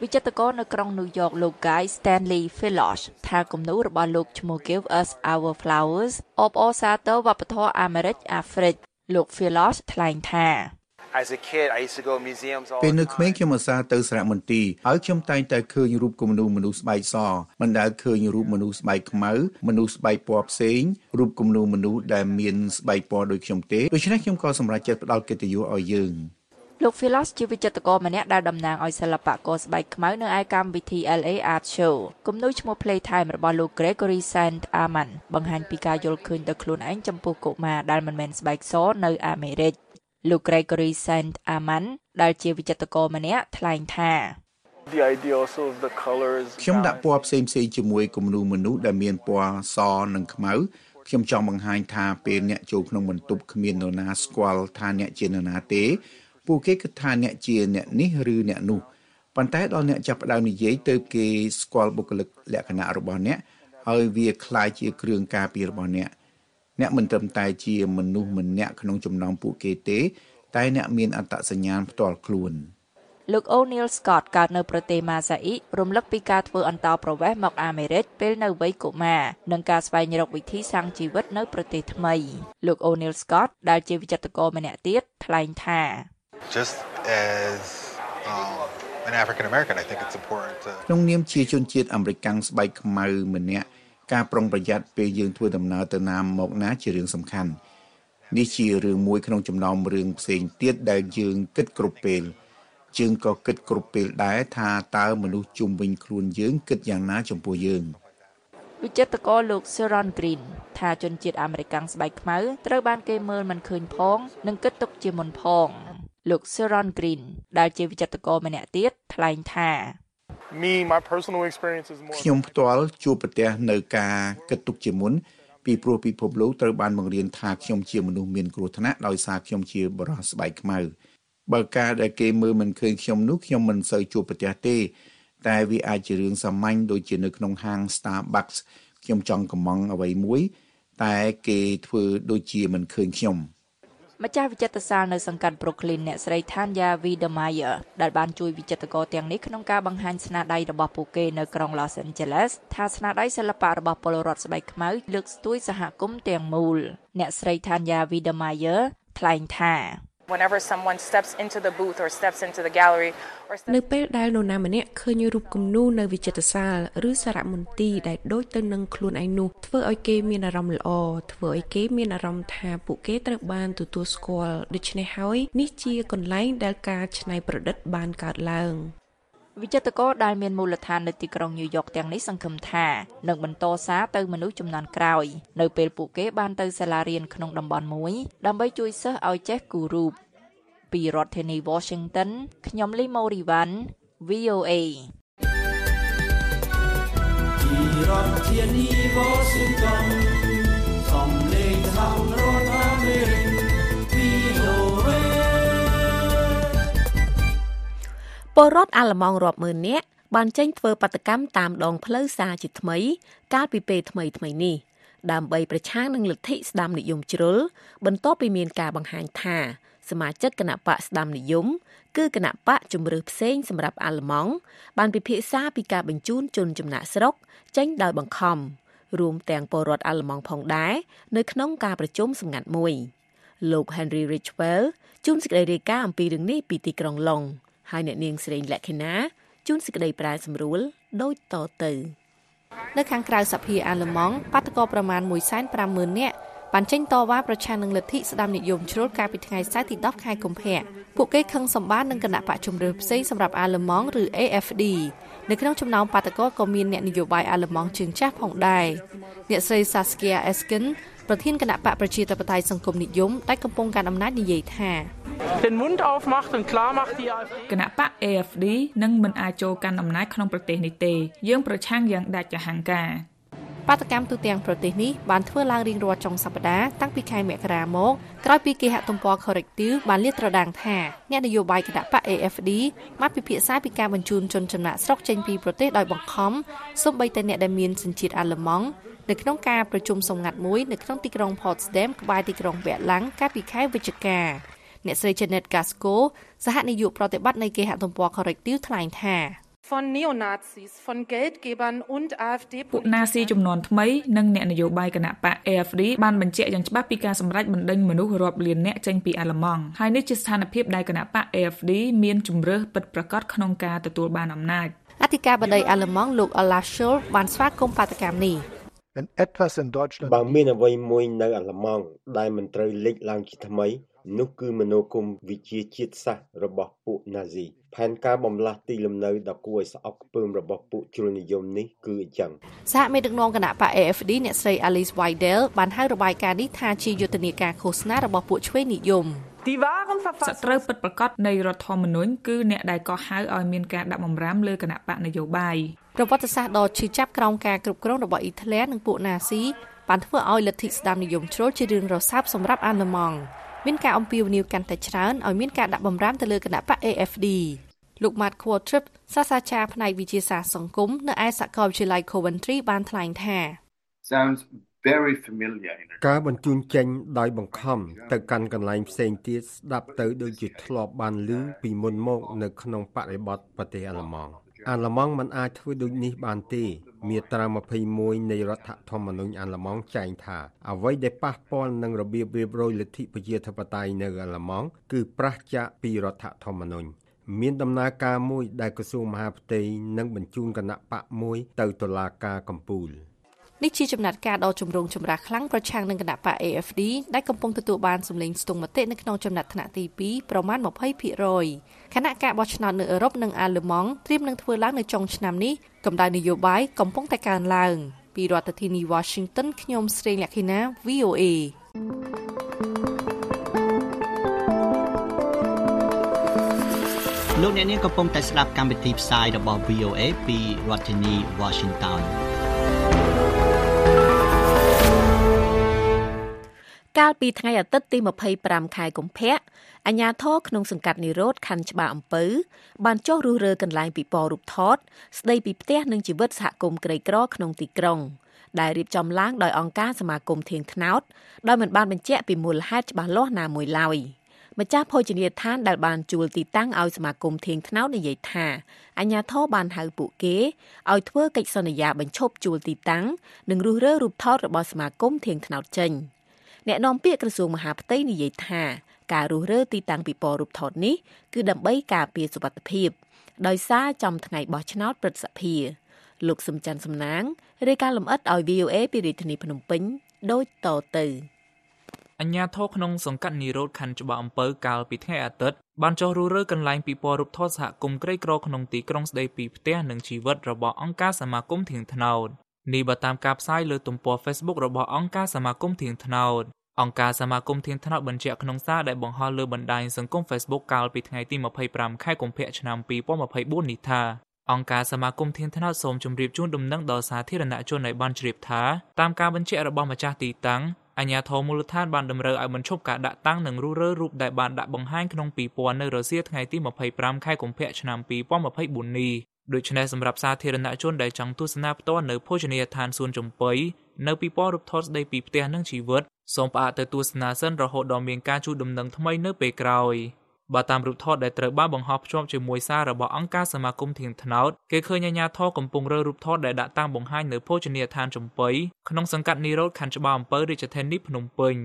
វិចិត្រករនៅក្រុងញូវយ៉កលោក Guy Stanley Philosh ថាគំនូររបស់លោកឈ្មោះ Give Us Our Flowers អបអរសាទរវប្បធម៌អាមេរិកអាហ្វ្រិកលោក Philosh ថ្លែងថា As a kid I used to go museums all ពេលនៅក្មេងខ្ញុំឧស្សាហ៍ទៅសារមន្ទីរហើយខ្ញុំតែងតែឃើញរូបគំនូរមនុស្សស្បែកសមិនដែលឃើញរូបមនុស្សស្បែកខ្មៅមនុស្សស្បែកពណ៌ផ្សេងរូបគំនូរមនុស្សដែលមានស្បែកពណ៌ដូចខ្ញុំទេដូច្នេះខ្ញុំក៏សម្រេចចិត្តផ្ដល់កិត្តិយសឲ្យយើងលោក Philos ជាវិចិត្រករម្នាក់ដែលតំណាងឲ្យសិល្បករស្បែកខ្មៅនៅឯកម្មវិធី LA Art Show គំនូរឈ្មោះ Playtime របស់លោក Gregory Saint Amman បង្ហាញពីការយល់ឃើញដល់ខ្លួនឯងចំពោះកុមារដែលមិនមែនស្បែកសនៅអាមេរិក លោក Gregory Saint Amman ដែលជាវិចិត្រករម្នាក់ថ្លែងថា The idea also of the colors ខ្ញុំដាក់ពណ៌ផ្សេងផ្សេងជាមួយគំនូរមនុស្សដែលមានពណ៌សនិងខ្មៅខ្ញុំចង់បង្ហាញថាពេលអ្នកចូលក្នុងបន្ទប់គ្មាននរណាស្គាល់ថាអ្នកជានរណាទេពួកគេគិតថាអ្នកជាអ្នកនេះឬអ្នកនោះប៉ុន្តែដល់អ្នកចាប់ផ្ដើមនិយាយទៅគេស្គាល់បុគ្គលិកលក្ខណៈរបស់អ្នកហើយវាคล้ายជាគ្រឿងការពាររបស់អ្នក អ្នកមិនត្រឹមតែជាមនុស្សម្នាក់ក្នុងចំណោមពួកគេទេ តែអ្នកមានអត្តសញ្ញាណផ្ទាល់ខ្លួនលោក O'Neil Scott កើតនៅប្រទេសម៉ាសាអ៊ីរំលឹកពីការធ្វើអន្តោប្រវេសន៍មកអាមេរិកពេលនៅវ័យកុមារនិងការស្វែងរកវិធីសាងជីវិតនៅប្រទេសថ្មីលោក O'Neil Scott ដែលជាវិចិត្រករម្នាក់ទៀតថ្លែងថា Just as um an African American I think it's important to ក្នុងនាមជាជនជាតិអាមេរិកស្បែកខ្មៅម្នាក់ ការប្រុងប្រយ័ត្នពេលយើងធ្វើដំណើរទៅណាមកណាជារឿងសំខាន់នេះជារឿងមួយក្នុងចំណោមរឿងផ្សេងទៀតដែលយើងគិតគ្រប់ពេលយើងក៏គិតគ្រប់ពេលដែរថាតើមនុស្សជុំវិញខ្លួនយើងគិតយ៉ាងណាចំពោះយើងវិចិត្រករលោក Sharon Green ថាជនជាតិអាមេរិកស្បែកខ្មៅត្រូវបានគេមើលមិនឃើញផងនិងគិតទុកជាមុនផង លោក Sharon Green ដែលជាវិចិត្រករម្នាក់ទៀតថ្លែងថា Me my personal experience is more ខ្ញុំផ្ទាល់ជួបប្រទះនៅការគិតទុកជាមុនពីព្រោះពិភពលោកត្រូវបានបង្រៀនថាខ្ញុំជាមនុស្សមានគ្រោះថ្នាក់ដោយសារខ្ញុំជាបរិសុទ្ធស្បែកខ្មៅបើការដែលគេមើលមិនឃើញខ្ញុំនោះខ្ញុំមិនសូវជួបប្រទះទេ តែវាអាចជារឿងសាមញ្ញដូចជានៅក្នុងហាង Starbucks ខ្ញុំចង់កំងអ្វីមួយ តែគេធ្វើដូចជាមិនឃើញខ្ញុំ។ ម្ចាស់វិចិត្រសាលនៅសង្កាត់ Brooklyn អ្នកស្រី Tanya Wiedemeyer ដែលបានជួយវិចិត្រករទាំងនេះក្នុងការបង្ហាញស្នាដៃរបស់ពួកគេនៅក្រុង Los Angeles ថាស្នាដៃសិល្បៈរបស់ពលរដ្ឋស្បែកខ្មៅលើកស្ទួយសហគមន៍ទាំងមូលអ្នកស្រី Tanya Wiedemeyer ថ្លែងថា whenever someone steps into the booth or steps into the gallery or នៅពេលដែលនរណាម្នាក់ឃើញរូបគំនូរនៅវិចិត្រសាលឬសារមន្ទីរដែលដូចទៅនឹងខ្លួនឯងនោះធ្វើឲ្យគេមានអារម្មណ៍ល្អធ្វើឲ្យគេមានអារម្មណ៍ថាពួកគេត្រូវបានទទួលស្គាល់ដូច្នេះហើយនេះជាកន្លែងដែលការច្នៃប្រឌិតបានកើតឡើង វិចិត្រករដែលមានមូលដ្ឋាននៅទីក្រុងញូវយ៉កទាំងនេះសង្ឃឹមថានឹងបន្តសារទៅមនុស្សចំនួនក្រោយនៅពេលពួកគេបានទៅសាលារៀនក្នុងតំបន់មួយដើម្បីជួយសិស្សឲ្យចេះគូររូបពីរដ្ឋធានី Washington ខ្ញុំលីម៉ូរីវ៉ាន់ VOA ពីរដ្ឋធានី Washington សំឡេងសហ ពលរដ្ឋអាល្លឺម៉ង់រាប់ម៉ឺននាក់បានចេញធ្វើបាតកម្មតាមដងផ្លូវសារជាថ្មី កាលពីពេលថ្មីថ្មីនេះដើម្បីប្រឆាំងនឹងលទ្ធិស្ដាមនិយមជ្រុលបន្ទាប់ពីមានការបង្ហាញថាសមាជិកគណៈបកស្ដាមនិយមគឺគណៈបកជំរឿផ្សេងសម្រាប់អាល្លឺម៉ង់បានពិភាក្សាពីការបញ្ជូនជនចំណាក់ស្រុកចេញដោយបង្ខំរួមទាំងពលរដ្ឋអាល្លឺម៉ង់ផងដែរនៅក្នុងការប្រជុំសម្ងាត់មួយលោក Henry Richwell ជួនសេចក្តីរាយការណ៍អំពីរឿងនេះពីទីក្រុងឡុង ហើយអ្នកនាងស្រីលក្ខិណាជួនសេចក្តីប្រែសម្រួលដូចតទៅនៅខាងក្រៅសភាអាល្លឺម៉ង់បាតកោប្រមាណ150,000នាក់បានចេញតវ៉ាប្រឆាំងនឹងលទ្ធិស្ដាមនិយមជ្រុលកាលពីថ្ងៃសៅរ៍ទី10ខែកុម្ភៈពួកគេខឹងសម្បាននឹងគណៈបកជំរឿផ្សេងសម្រាប់អាល្លឺម៉ង់ឬ AFD នៅក្នុងចំណោមបាតកោក៏មានអ្នកនយោបាយអាល្លឺម៉ង់ជើងចាស់ផងដែរអ្នកស្រី Saskia Esken ប្រធានគណៈបកប្រជាធិបតេយ្យសង្គមនិយមដែលកំពុងកាន់អំណាចនិយាយថា Den Mund aufmacht und klar macht die AfD គណៈបក AFD នឹងមិនអាចចូលកាន់អំណាចក្នុងប្រទេសនេះទេ យើងប្រឆាំងយ៉ាងដាច់ចហាងការបាតកម្មទូទាំងប្រទេសនេះបានធ្វើឡើងរៀងរាល់ចុងសប្តាហ៍តាំងពីខែមករាមកក្រោយពីគេហទំព័រ Corrective បានលាតត្រដាងថាអ្នកនយោបាយគណៈបក AFD បានពិភាក្សាពីការបញ្ជូនជនចំណាក់ស្រុកចេញពីប្រទេសដោយបង្ខំសូម្បីតែអ្នកដែលមានសញ្ជាតិអាល្លឺម៉ង់ នៅក្នុងការប្រជុំសម្ងាត់មួយនៅក្នុងទីក្រុង Potsdam ក្បែរទីក្រុងប៊ែរឡាំងកាលពីខែវិច្ឆិកាអ្នកស្រី Janet Gasco សហនាយកប្រតិបត្តិនៃគេហទំព័រ Corrective ថ្លែងថា von Neonazis, von Geldgebern und AfD ពួកណាស៊ីចំនួនថ្មីនិងអ្នកនយោបាយគណៈបក AfD បានបញ្ជាក់យ៉ាងច្បាស់ពីការសម្រេចបណ្ដេញមនុស្សរាប់លានអ្នកចេញពីអាល្លឺម៉ង់ហើយនេះជាស្ថានភាពដែលគណៈបក AfD មានជំរើសពិតប្រាកដក្នុងការទទួលបានអំណាចអធិការបតីអាល្លឺម៉ង់លោក Olaf Scholz បានស្វាគមន៍បាតកម្មនេះ Wenn etwas in Deutschland បើមានអ្វីមួយនៅអាល្លឺម៉ង់ដែលមិនត្រូវលេចឡើងជាថ្មី នោះគឺមនោគមវិជ្ជាជាតិសាសន៍របស់ពួកណាស៊ីផែនការបំលាស់ទីលំនៅដ៏គួរឲ្យស្អប់ខ្ពើមរបស់ពួកជ្រុលនិយមនេះគឺអញ្ចឹងសហមេដឹកនាំគណៈបក AFD អ្នកស្រី Alice Weidel បានហៅរបាយការណ៍នេះថាជាយុទ្ធនាការឃោសនារបស់ពួកឆ្វេងនិយមសត្រូវពិតប្រាកដនៃរដ្ឋធម្មនុញ្ញគឺអ្នកដែលកោះហៅឲ្យមានការដាក់បំរាមលើគណៈបកនយោបាយ ប្រវត្តិសាស្ត្រដ៏ឈឺចាប់ក្រោមការគ្រប់គ្រងរបស់អ៊ីតាលីនិងពួកណាស៊ីបានធ្វើឲ្យលទ្ធិស្ដាមនិយមជ្រុលជារឿងរសើបសម្រាប់អាល្លឺម៉ង់មានការអំពាវនាវកាន់តែច្រើនឲ្យមានការដាក់បំរាមទៅលើគណៈបក AFD លោក Matt Quatrip សាស្ត្រាចារ្យផ្នែកវិទ្យាសាស្ត្រសង្គមនៅឯសាកលវិទ្យាល័យ Coventry បានថ្លែងថា sounds very familiar ការបញ្ជូនចេញដោយបង្ខំទៅកាន់កន្លែងផ្សេងទៀតស្ដាប់ទៅដូចជាធ្លាប់បានឮពីមុនមកនៅក្នុងបរិបទប្រទេសអាល្លឺម៉ង់ អាល្លឺម៉ង់មិនអាចធ្វើដូចនេះបានទេមាត្រា21នៃរដ្ឋធម្មនុញ្ញអាល្លឺម៉ង់ចែងថាអ្វីដែលប៉ះពាល់នឹងរបៀបរៀបរយលទ្ធិប្រជាធិបតេយ្យនៅអាល្លឺម៉ង់គឺប្រឆាចពីរដ្ឋធម្មនុញ្ញមានដំណើរការមួយដែលក្រសួងមហាផ្ទៃនឹងបញ្ជូនគណៈបកមួយទៅតុលាការកំពូល។ នេះជាចំណាត់ការដ៏ចម្រូងចម្រាសខ្លាំងប្រឆាំងនឹងគណៈបក AFD ដែលកំពុងទទួលបានសម្លេងស្ទង់មតិនៅក្នុងចំណាត់ថ្នាក់ទី2ប្រមាណ20%ខណៈការបោះឆ្នោតនៅអឺរ៉ុបនិងអាល្លឺម៉ង់ត្រៀមនឹងធ្វើឡើងនៅចុងឆ្នាំនេះកម្ដៅនយោបាយកំពុងតែកើនឡើង ពីរដ្ឋធានី Washington ខ្ញុំស្រីលក្ខិណា VOA លោកអ្នកនាងកំពុងតែស្ដាប់កម្មវិធីផ្សាយរបស់ VOA ពីរដ្ឋធានី Washington កាលពីថ្ងៃអាទិត្យទី25ខែកុម្ភៈអាជ្ញាធរក្នុងសង្កាត់និរោធខណ្ឌច្បារអំពៅបានចុះរុះរើកន្លែងពិព័រណ៍រូបថត ស្ដីពីផ្ទះនិងជីវិតសហគមន៍ក្រីក្រក្នុងទីក្រុងដែលរៀបចំឡើងដោយអង្គការសមាគមធៀងថ្នោតដោយមិនបានបញ្ជាក់ពីមូលហេតុច្បាស់លាស់ណាមួយឡើយម្ចាស់ភោជនីយដ្ឋានដែលបានជួលទីតាំងឲ្យសមាគមធៀងថ្នោតនិយាយថាអញ្ញាធរបានហៅពួកគេឲ្យធ្វើកិច្ចសន្យាបញ្ឈប់ជួលទីតាំងនិងរុះរើរូបថតរបស់សមាគមធៀងថ្នោតចេញ។ អ្នកនាំពាក្យក្រសួងមហាផ្ទៃនិយាយថាការរុះរើទីតាំងពិព័រណ៍រូបថតនេះគឺដើម្បីការពារសុវត្ថិភាពដោយសារចំថ្ងៃបោះឆ្នោតព្រឹទ្ធសភាលោកសំច័ន្ទសំណាងរាយការណ៍លម្អិតឲ្យ VOA ពីរាជធានីភ្នំពេញដូចតទៅអញ្ញាធរក្នុងសង្កាត់នីរ៉ូតខណ្ឌច្បារអំពៅកាលពីថ្ងៃអាទិត្យបានចុះរុះរើកន្លែងពិព័រណ៍រូបថតសហគមន៍ក្រីក្រក្នុងទីក្រុងស្ដីពីផ្ទះនិងជីវិតរបស់អង្គការសមាគមធៀងថ្នោតនេះបើតាមការផ្សាយលើទំព័រ Facebook របស់អង្គការសមាគមធៀងថ្នោត អង្គការសមាគមធានថ្នោតបញ្ជាក់ក្នុងសារដែលបង្ហោះលើបណ្ដាញសង្គម Facebook កាលពីថ្ងៃទី25ខែកុម្ភៈឆ្នាំ2024នេះថាអង្គការសមាគមធានថ្នោតសូមជម្រាបជូនដំណឹងដល់សាធារណជនឲ្យបានជ្រាបថាតាមការបញ្ជាក់របស់ម្ចាស់ទីតាំងអាជ្ញាធរមូលដ្ឋានបានតម្រូវឲ្យបញ្ឈប់ការដាក់តាំងនិងរុះរើរូបដែលបានដាក់បង្ហាញក្នុងពិព័រណ៍នៅរសៀលថ្ងៃទី25ខែកុម្ភៈឆ្នាំ2024នេះដូច្នេះសម្រាប់សាធារណជនដែលចង់ទស្សនាផ្ទាល់នៅភោជនីយដ្ឋានសួនចំបុី នៅពិព័រណ៍រូបថតស្ដីពីផ្ទះនិងជីវិតសូមផ្អាកទៅទស្សនាសិនរហូតដល់មានការជួបដំណឹងថ្មីនៅពេលក្រោយបើតាមរូបថតដែលត្រូវបានបង្ហោះភ្ជាប់ជាមួយសាររបស់អង្គការសមាគមធៀងថ្នោតគេឃើញអាជ្ញាធរកំពុងរើរូបថតដែលដាក់តាំងបង្ហាញនៅភោជនីយដ្ឋានចំបុីក្នុងសង្កាត់នីរ៉ូតខណ្ឌច្បារអំពៅរាជធានីភ្នំពេញ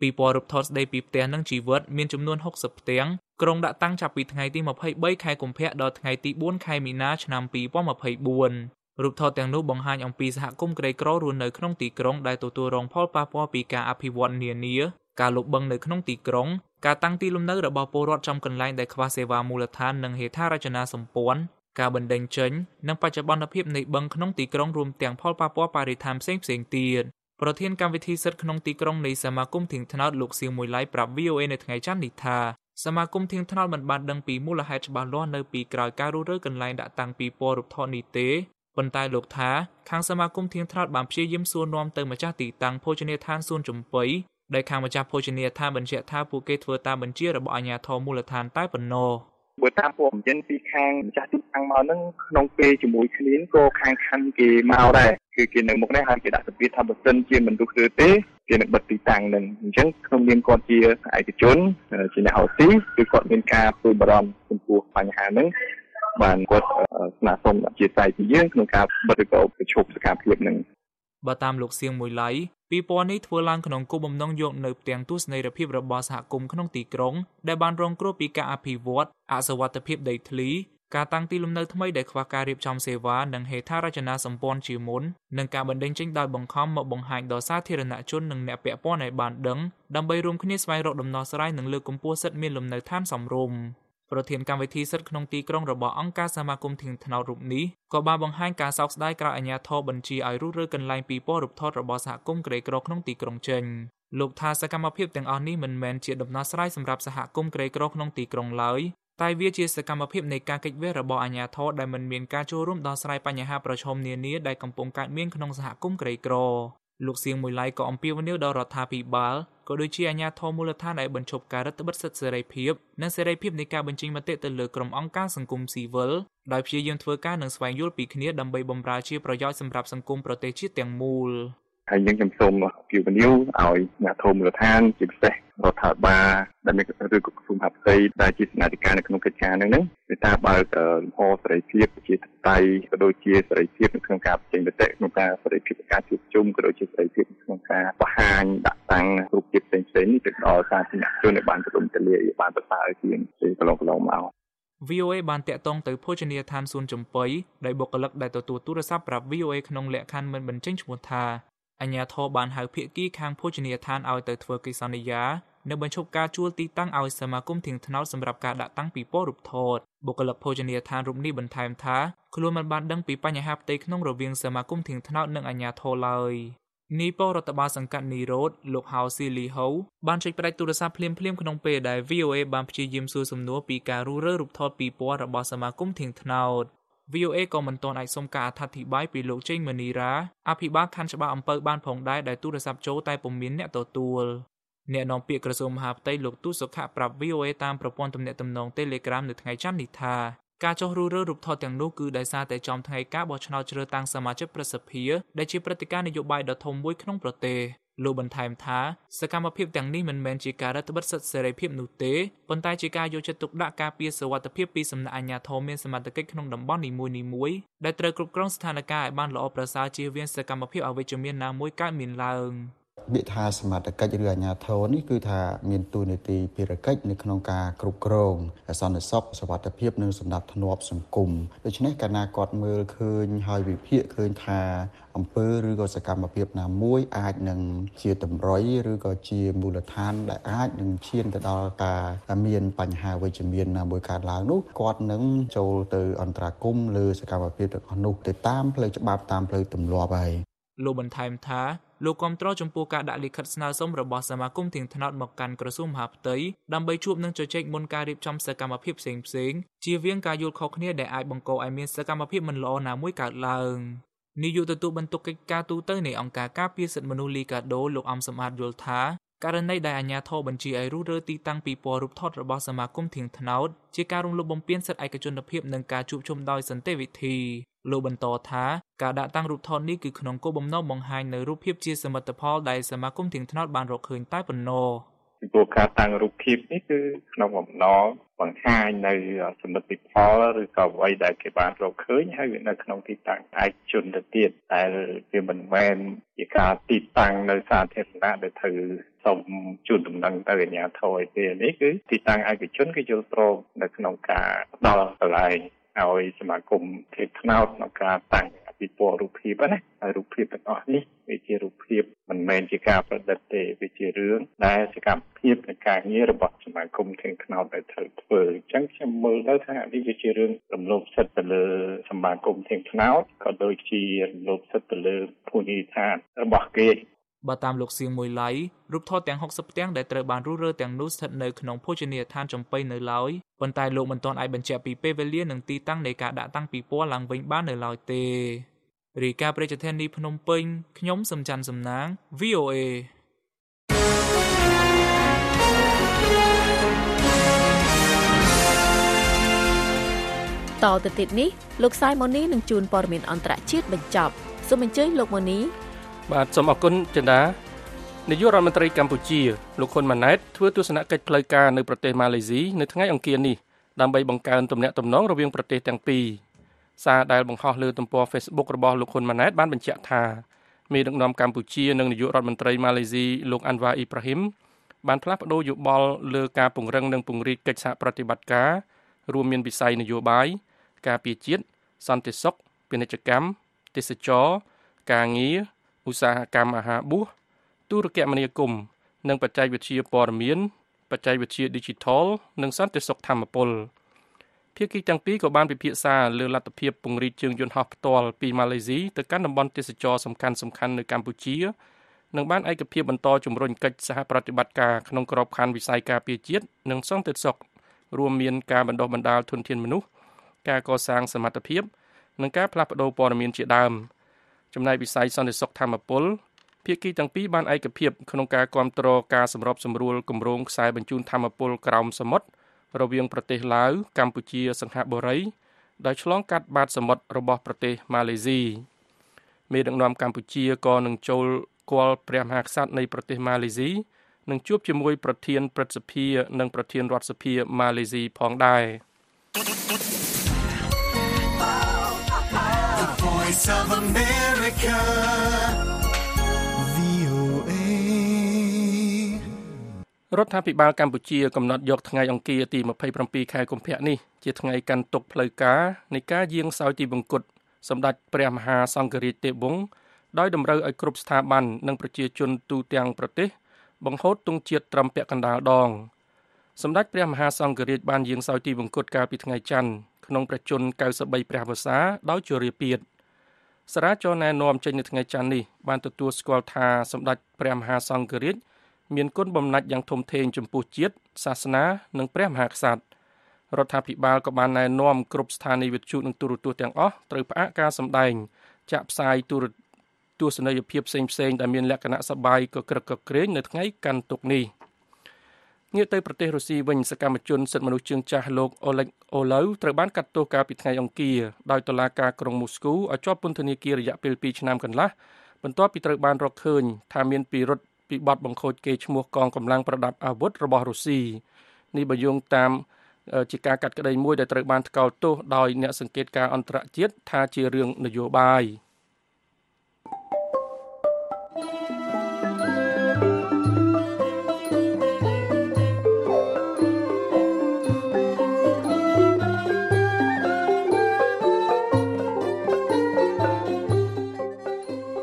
ពីពណ៌រូបថតស្ដីពីផ្ទះនិងជីវិតមានចំនួន60ផ្ទាំងក្រុងដាក់តាំងចាប់ពីថ្ងៃទី23ខែកុម្ភៈដល់ថ្ងៃទី4ខែមីនាឆ្នាំ2024 រូបថតទាំងនោះបង្ហាញអំពីសហគមន៍ក្រីក្ររស់នៅក្នុងទីក្រុងដែលទទួលរងផលប៉ះពាល់ពីការអភិវឌ្ឍនានាការលុបបង្នៅក្នុងទីក្រុងការតាំងទីលំនៅរបស់ពលរដ្ឋចំកន្លែងដែលខ្វះសេវាមូលដ្ឋាននិងហេដ្ឋារចនាសម្ព័ន្ធការបណ្ដេញចេញនិងបច្ចុប្បន្នភាពនៃបឹងក្នុងទីក្រុងរួមទាំងផលប៉ះពាល់បរិស្ថានផ្សេងៗទៀតប្រធានកម្មវិធីសិទ្ធិក្នុងទីក្រុងនៃសមាគមធៀងថ្នោតលោកសៀងមួយឡៃប្រាប់ VOA នៅថ្ងៃច័ន្ទនេះថាសមាគមធៀងថ្នោតមិនបានដឹងពីមូលហេតុច្បាស់លាស់នៅពីក្រោយការរុះរើកន្លែងដាក់តាំងពីពណ៌រូបថតនេះទេ ប៉ុន្តែលោកថាខាងសមាគមធៀងថ្នោតបានព្យាយាមសួរនាំទៅម្ចាស់ទីតាំងភោជនីយដ្ឋានសួនចំបុីដែលខាងម្ចាស់ភោជនីយដ្ឋានបញ្ជាក់ថាពួកគេធ្វើតាមបញ្ជារបស់អាជ្ញាធរមូលដ្ឋានតែប៉ុណ្ណោះបើតាមព័ត៌មានពីខាងម្ចាស់ទីតាំងមកហ្នឹងក្នុងពេលជាមួយគ្នាក៏ខាងខណ្ឌគេមកដែរគឺគេនៅមុខនេះហើយគេដាក់សម្ពាធថាបើសិនជាមិនរុះរើទេគេនឹងបិទទីតាំងនឹងអញ្ចឹងក្នុងនាមគាត់ជាឯកជនជាអ្នកហៅស៊ីគឺគាត់មានការព្រួយបារម្ភចំពោះបញ្ហាហ្នឹង បានគាត់ស្នើសុំអធិស្ឋានពីយើងក្នុងការបិទឬក៏ប្រឈប់សកម្មភាពហ្នឹងបើតាមលោកសៀងមួយឡៃពីពណ៌នេះធ្វើឡើងក្នុងគោលបំណងយកនៅផ្ទាំងទស្សនីយភាពរបស់សហគមន៍ក្នុងទីក្រុងដែលបានរងគ្រោះពីការអភិវឌ្ឍអសវត្ថភាពដីធ្លីការតាំងទីលំនៅថ្មីដែលខ្វះការរៀបចំសេវានិងហេដ្ឋារចនាសម្ព័ន្ធជាមុននិងការបណ្តេញចេញដោយបង្ខំមកបង្ហាញដល់សាធារណជននិងអ្នកពាក់ព័ន្ធឲ្យបានដឹងដើម្បីរួមគ្នាស្វែងរកដំណោះស្រាយនិងលើកកម្ពស់សិទ្ធិមានលំនៅឋានសមរម្យ ប្រធានកម្មវិធីសិទ្ធិក្នុងទីក្រុងរបស់អង្គការសមាគមធៀងថ្នោតរូបនេះក៏បានបង្ហាញការសោកស្ដាយក្រោយអាជ្ញាធរបញ្ជាឲ្យរុះរើកន្លែងពីពណ៌រូបថតរបស់សហគមន៍ក្រីក្រក្នុងទីក្រុងចេញលោកថាសកម្មភាពទាំងអស់នេះមិនមែនជាដំណោះស្រាយសម្រាប់សហគមន៍ក្រីក្រក្នុងទីក្រុងឡើយតែវាជាសកម្មភាពនៃការកិច្ចវេះរបស់អាជ្ញាធរដែលមិនមានការចូលរួមដោះស្រាយបញ្ហាប្រឈមនានាដែលកំពុងកើតមានក្នុងសហគមន៍ក្រីក្រ លោកសៀងមួយឡៃក៏អំពាវនាវដល់រដ្ឋាភិបាលក៏ដូចជាអាជ្ញាធរមូលដ្ឋានឲ្យបញ្ឈប់ការរដ្ឋបិទសិទ្ធិសេរីភាពនិងសេរីភាពនៃការបញ្ចេញមតិទៅលើក្រុមអង្គការសង្គមស៊ីវិលដោយព្យាយាមធ្វើការនិងស្វែងយល់ពីគ្នាដើម្បីបម្រើជាប្រយោជន៍សម្រាប់សង្គមប្រទេសជាតិទាំងមូល ហើយយើងខ្ញុំសូមពីវនីវឲ្យអាជ្ញាធរមូលដ្ឋានជាពិសេសរដ្ឋាភិបាលដែលមានឬក៏ក្រសួងហាផ្ទៃដែលជាសមាជិកនៅក្នុងកិច្ចការហ្នឹងគឺថាបើកលំហសេរីភាពជាតៃក៏ដូចជាសេរីភាពនៅក្នុងការបញ្ចេញមតិក្នុងការសេរីភាពនៃការជួបជុំក៏ដូចជាសេរីភាពក្នុងការបង្ហាញដាក់តាំងរូបភាពផ្សេងៗនេះទៅដល់សាធារណជនឲ្យបានទូលំទូលាយបានប្រសើរជាងពេលកន្លងកន្លងមក VOA បានតាក់ទងទៅភោជនីយដ្ឋានសួនចំបុីដែលបុគ្គលិកដែលទទួលទូរស័ព្ទប្រាប់ VOA ក្នុងលក្ខខណ្ឌមិនបញ្ចេញឈ្មោះថា អញ្ញាធរបានហៅភាគីខាងភោជនីយដ្ឋានឲ្យទៅធ្វើកិច្ចសន្យានិងបញ្ឈប់ការជួលទីតាំងឲ្យសមាគមធៀងថ្នោតសម្រាប់ការដាក់តាំងពិព័រណ៍រូបថតបុគ្គលិកភោជនីយដ្ឋានរូបនេះបន្ថែមថាខ្លួនមិនបានដឹងពីបញ្ហាផ្ទៃក្នុងរវាងសមាគមធៀងថ្នោតនិងអាជ្ញាធរឡើយនីពរដ្ឋបាលសង្កាត់នីរ៉ូតលោកហៅស៊ីលីហូបានចុចផ្ដាច់ទូរស័ព្ទភ្លាមៗក្នុងពេលដែល VOA បានព្យាយាមសួរសំណួរពីការរុះរើរូបថតពីពណ៌របស់សមាគមធៀងថ្នោត VOA ក៏មិនទាន់អាចសុំការអធិប្បាយពីលោកចេងមនីរ៉ាអភិបាលខណ្ឌច្បារអំពៅបានផងដែរដែលទូរស័ព្ទចូលតែពុំមានអ្នកទទួលអ្នកនាំពាក្យក្រសួងមហាផ្ទៃលោកទូសុខៈប្រាប់ VOA តាមប្រព័ន្ធទំនាក់ទំនង Telegram នៅថ្ងៃច័ន្ទនេះថាការចុះរុះរើរូបថតទាំងនោះគឺដោយសារតែចំថ្ងៃការបោះឆ្នោតជ្រើសតាំងសមាជិកប្រសិទ្ធិដែលជាព្រឹត្តិការណ៍នយោបាយដ៏ធំមួយក្នុងប្រទេស លោកបន្ថែមថាសកម្មភាពទាំងនេះមិនមែនជាការរដ្ឋបិទសិទ្ធិសេរីភាពនោះទេប៉ុន្តែជាការយកចិត្តទុកដាក់ការពារសុវត្ថិភាពពីសំណាក់អាជ្ញាធរមានសមត្ថកិច្ចក្នុងតំបន់នីមួយៗដែលត្រូវគ្រប់គ្រងស្ថានភាពឲ្យបានល្អប្រសើរជៀសវាងសកម្មភាពអវិជ្ជមានណាមួយកើតមានឡើង។ពាក្យថាសមត្ថកិច្ចឬអាជ្ញាធរនេះគឺថាមានតួនាទីភារកិច្ចនៅក្នុងការគ្រប់គ្រងសន្តិសុខសុវត្ថិភាពនិងសម្ដាប់ធ្នាប់សង្គមដូច្នេះកាលណាគាត់មើលឃើញហើយវិភាគឃើញថា អំពើឬក៏សកម្មភាពណាមួយអាចនឹងជាតម្រុយឬក៏ជាមូលដ្ឋានដែលអាចនឹងឈានទៅដល់ការមានបញ្ហាវិជ្ជមានណាមួយកើតឡើងនោះគាត់នឹងចូលទៅអន្តរាគមលើសកម្មភាពទាំងអស់នោះទៅតាមផ្លូវច្បាប់តាមផ្លូវទម្លាប់ហើយលោកបន្ថែមថាលោកគាំទ្រចំពោះការដាក់លិខិតស្នើសុំរបស់សមាគមទៀងថ្នោតមកកាន់ក្រសួងមហាផ្ទៃដើម្បីជួបនឹងជជែកមុនការរៀបចំសកម្មភាពផ្សេងផ្សេងជៀសវាងការយល់ខុសគ្នាដែលអាចបង្កឲ្យមានសកម្មភាពមិនល្អណាមួយកើតឡើង នាយកទទួលបន្ទុកកិច្ចការទូតនៃអង្គការការពារសិទ្ធិមនុស្សលីកាដូលោកអំសំអាតយល់ថាករណីដែលអាជ្ញាធរបញ្ជាឲ្យរុះរើទីតាំងពីពណ៌រូបថតរបស់សមាគមធៀងថ្នោតជាការរំលោភបំពានសិទ្ធិឯកជនភាពនិងការជួបជុំដោយសន្តិវិធីលោកបន្តថាការដាក់តាំងរូបថតនេះគឺក្នុងគោលបំណងបង្ហាញនៅរូបភាពជាសមិទ្ធផលដែលសមាគមធៀងថ្នោតបានរកឃើញតែប៉ុណ្ណោះ ពីព្រោះការតាំងរូបភាពនេះគឺក្នុងបំណងបង្ហាញនៅសមិទ្ធផលឬក៏អ្វីដែលគេបានរកឃើញហើយវានៅក្នុងទីតាំងឯកជនទៅទៀតតែវាមិនមែនជាការទីតាំងនៅសាធារណៈដែលត្រូវសូមជូនដំណឹងទៅអាជ្ញាធរឯទេនេះគឺទីតាំងឯកជនគឺយល់ព្រមនៅក្នុងការផ្ដល់កន្លែងឲ្យសមាគមធាតថ្នោតក្នុងការតាំង ពិព័រណ៍រូបភាពណាហើយរូបភាពទាំងអស់នេះវាជារូបភាពមិនមែនជាការប្រឌិតទេវាជារឿងដែលសកម្មភាពនៃការងាររបស់សមាគមធានថ្នោតដែលត្រូវធ្វើអញ្ចឹងខ្ញុំមើលទៅថានេះវាជារឿងរំលោភសិទ្ធិទៅលើសមាគមធានថ្នោតក៏ដូចជារំលោភសិទ្ធិទៅលើភូមិឋានរបស់គេបើតាមលោកសៀងមួយឡៃរូបថតទាំង60ផ្ទាំងដែលត្រូវបានរុះរើទាំងនោះស្ថិតនៅក្នុងភោជនីយដ្ឋានចំបៃនៅឡើយប៉ុន្តែលោកមិនទាន់អាចបញ្ជាក់ពីពេលវេលានិងទីតាំងនៃការដាក់តាំងពិព័រណ៍ឡើងវិញបាននៅឡើយទេ រាយការណ៍ប្រជាធានីភ្នំពេញខ្ញុំសំច័ន្ទសំណាង VOA តទៅទៀតនេះលោកសាយម៉ូនីនឹងជួនព័ត៌មានអន្តរជាតិបញ្ចប់សូមអញ្ជើញលោកម៉ូនីបាទសូមអរគុណចិន្តានាយករដ្ឋមន្ត្រីកម្ពុជាលោកហ៊ុនម៉ាណែតធ្វើទស្សនកិច្ចផ្លូវការនៅប្រទេសម៉ាឡេស៊ីនៅថ្ងៃអង្គារនេះដើម្បីបង្កើនទំនាក់ទំនងរវាងប្រទេសទាំងពីរ សារដែលបង្ហោះលើទំព័រ Facebook របស់លោកហ៊ុនម៉ាណែតបានបញ្ជាក់ថាមេដឹកនាំកម្ពុជានិងនាយករដ្ឋមន្ត្រីម៉ាឡេស៊ីលោកអាន់វ៉ាអ៊ីប្រាហ៊ីមបានផ្លាស់ប្តូរយោបល់លើការពង្រឹងនិងពង្រីកកិច្ចសហប្រតិបត្តិការរួមមានវិស័យនយោបាយការពារជាតិសន្តិសុខពាណិជ្ជកម្មទេសចរការងារឧស្សាហកម្មអាហារបួសទូរគមនាគមន៍និងបច្ចេកវិទ្យាព័ត៌មានបច្ចេកវិទ្យា Digital និងសន្តិសុខធម្មពល ភាគីទាំងពីរក៏បានពិភាក្សាលើលទ្ធភាពពង្រីកជើងយន្តហោះផ្ទាល់ពីម៉ាឡេស៊ីទៅកាន់តំបន់ទេសចរសំខាន់ៗនៅកម្ពុជានិងបានឯកភាពបន្តជំរុញកិច្ចសហប្រតិបត្តិការក្នុងក្របខ័ណ្ឌវិស័យការពារជាតិនិងសន្តិសុខរួមមានការបណ្ដុះបណ្ដាលធនធានមនុស្សការកសាងសមត្ថភាពនិងការផ្លាស់ប្តូរព័ត៌មានជាដើមចំណែកវិស័យសន្តិសុខធម្មពលភាគីទាំងពីរបានឯកភាពក្នុងការគ្រប់គ្រងការសម្របសម្រួលគម្រោងខ្សែបញ្ជូនធម្មពលក្រោមសមុទ្រ រវាងប្រទេសឡាវកម្ពុជាសង្ហបុរីដែលឆ្លងកាត់បាតសមុទ្ររបស់ប្រទេសម៉ាឡេស៊ីមេដឹកនាំកម្ពុជាក៏នឹងចូលគាល់ព្រះមហាក្សត្រនៃប្រទេសម៉ាឡេស៊ីនឹងជួបជាមួយប្រធានព្រឹទ្ធសភានិងប្រធានរដ្ឋសភាម៉ាឡេស៊ីផងដែរ រដ្ឋាភិបាលកម្ពុជាកំណត់យកថ្ងៃអង្គារទី27ខែកុម្ភៈនេះជាថ្ងៃកាន់ទុក្ខផ្លូវការនៃការយាងសោយទីវង្គតសម្ដេចព្រះមហាសង្ឃរាជទេវវង្សដោយតម្រូវឲ្យគ្រប់ស្ថាប័ននិងប្រជាជនទូទាំងប្រទេសបង្ហូតទង់ជាតិត្រឹមពាក់កណ្ដាលដងសម្ដេចព្រះមហាសង្ឃរាជបានយាងសោយទីវង្គតកាលពីថ្ងៃច័ន្ទក្នុងព្រះជន្ម93ព្រះវស្សាដោយជរាពាធសារាចរណែនាំចេញនៅថ្ងៃច័ន្ទនេះបានទទួលស្គាល់ថាសម្ដេចព្រះមហាសង្ឃរាជ មានគុណបំណាច់យ៉ាងធំធេងចំពោះជាតិសាសនានិងព្រះមហាក្សត្ររដ្ឋាភិបាលក៏បានណែនាំគ្រប់ស្ថានីយវិទ្យុនិងទូរទស្សន៍ទាំងអស់ត្រូវផ្អាកការសម្ដែងចាក់ផ្សាយទូរទស្សនីយភាពផ្សេងផ្សេងដែលមានលក្ខណៈសបាយក៏ក្រឹកក៏ក្រែងនៅថ្ងៃកាន់ទុកនេះងាកទៅប្រទេសរុស្ស៊ីវិញសកម្មជនសិទ្ធិមនុស្សជើងចាស់លោកអូលេកអូឡូវត្រូវបានកាត់ទោសកាលពីថ្ងៃអង្គារដោយតុលាការក្រុងមូស្គូឲ្យជាប់ពន្ធនាគាររយៈពេល2ឆ្នាំកន្លះបន្ទាប់ពីត្រូវបានរកឃើញថាមានពិរុទ្ធ ពីបទបង្ខូចគេឈ្មោះកងកម្លាំងប្រដាប់អាវុធរបស់រុស្ស៊ីនេះបើយោងតាមជាការកាត់ក្តីមួយដែលត្រូវបានថ្កោលទោសដោយអ្នកសង្កេតការអន្តរជាតិថាជារឿងនយោបាយ។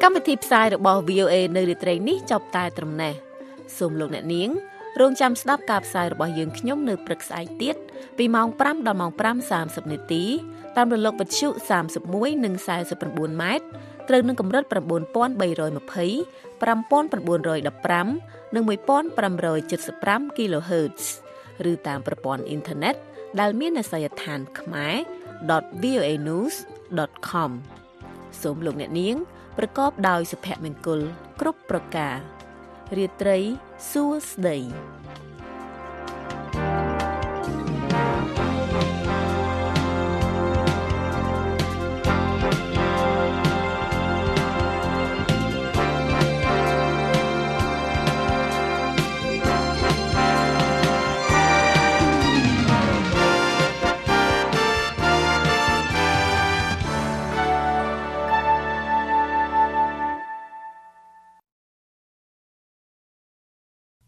កម្មវិធីផ្សាយរបស់ VOA នៅរាត្រីនេះចប់តែត្រឹមនេះសូមលោកអ្នកនាងរងចាំស្ដាប់ការផ្សាយរបស់យើងខ្ញុំនៅព្រឹកស្អែកទៀតពីម៉ោង5ដល់ម៉ោង5:30នាទីតាមរលកវិទ្យុ31និង49ម៉ែត្រត្រូវនឹងកម្រិត9320 5915និង1575 kHz ឬតាមប្រព័ន្ធអ៊ីនធឺណិតដែលមានអាសយដ្ឋានខ្មែរ .voanews.com សូមលោកអ្នកនាង ប្រកបដោយសុភមង្គលគ្រប់ប្រការរាត្រីសួស្តី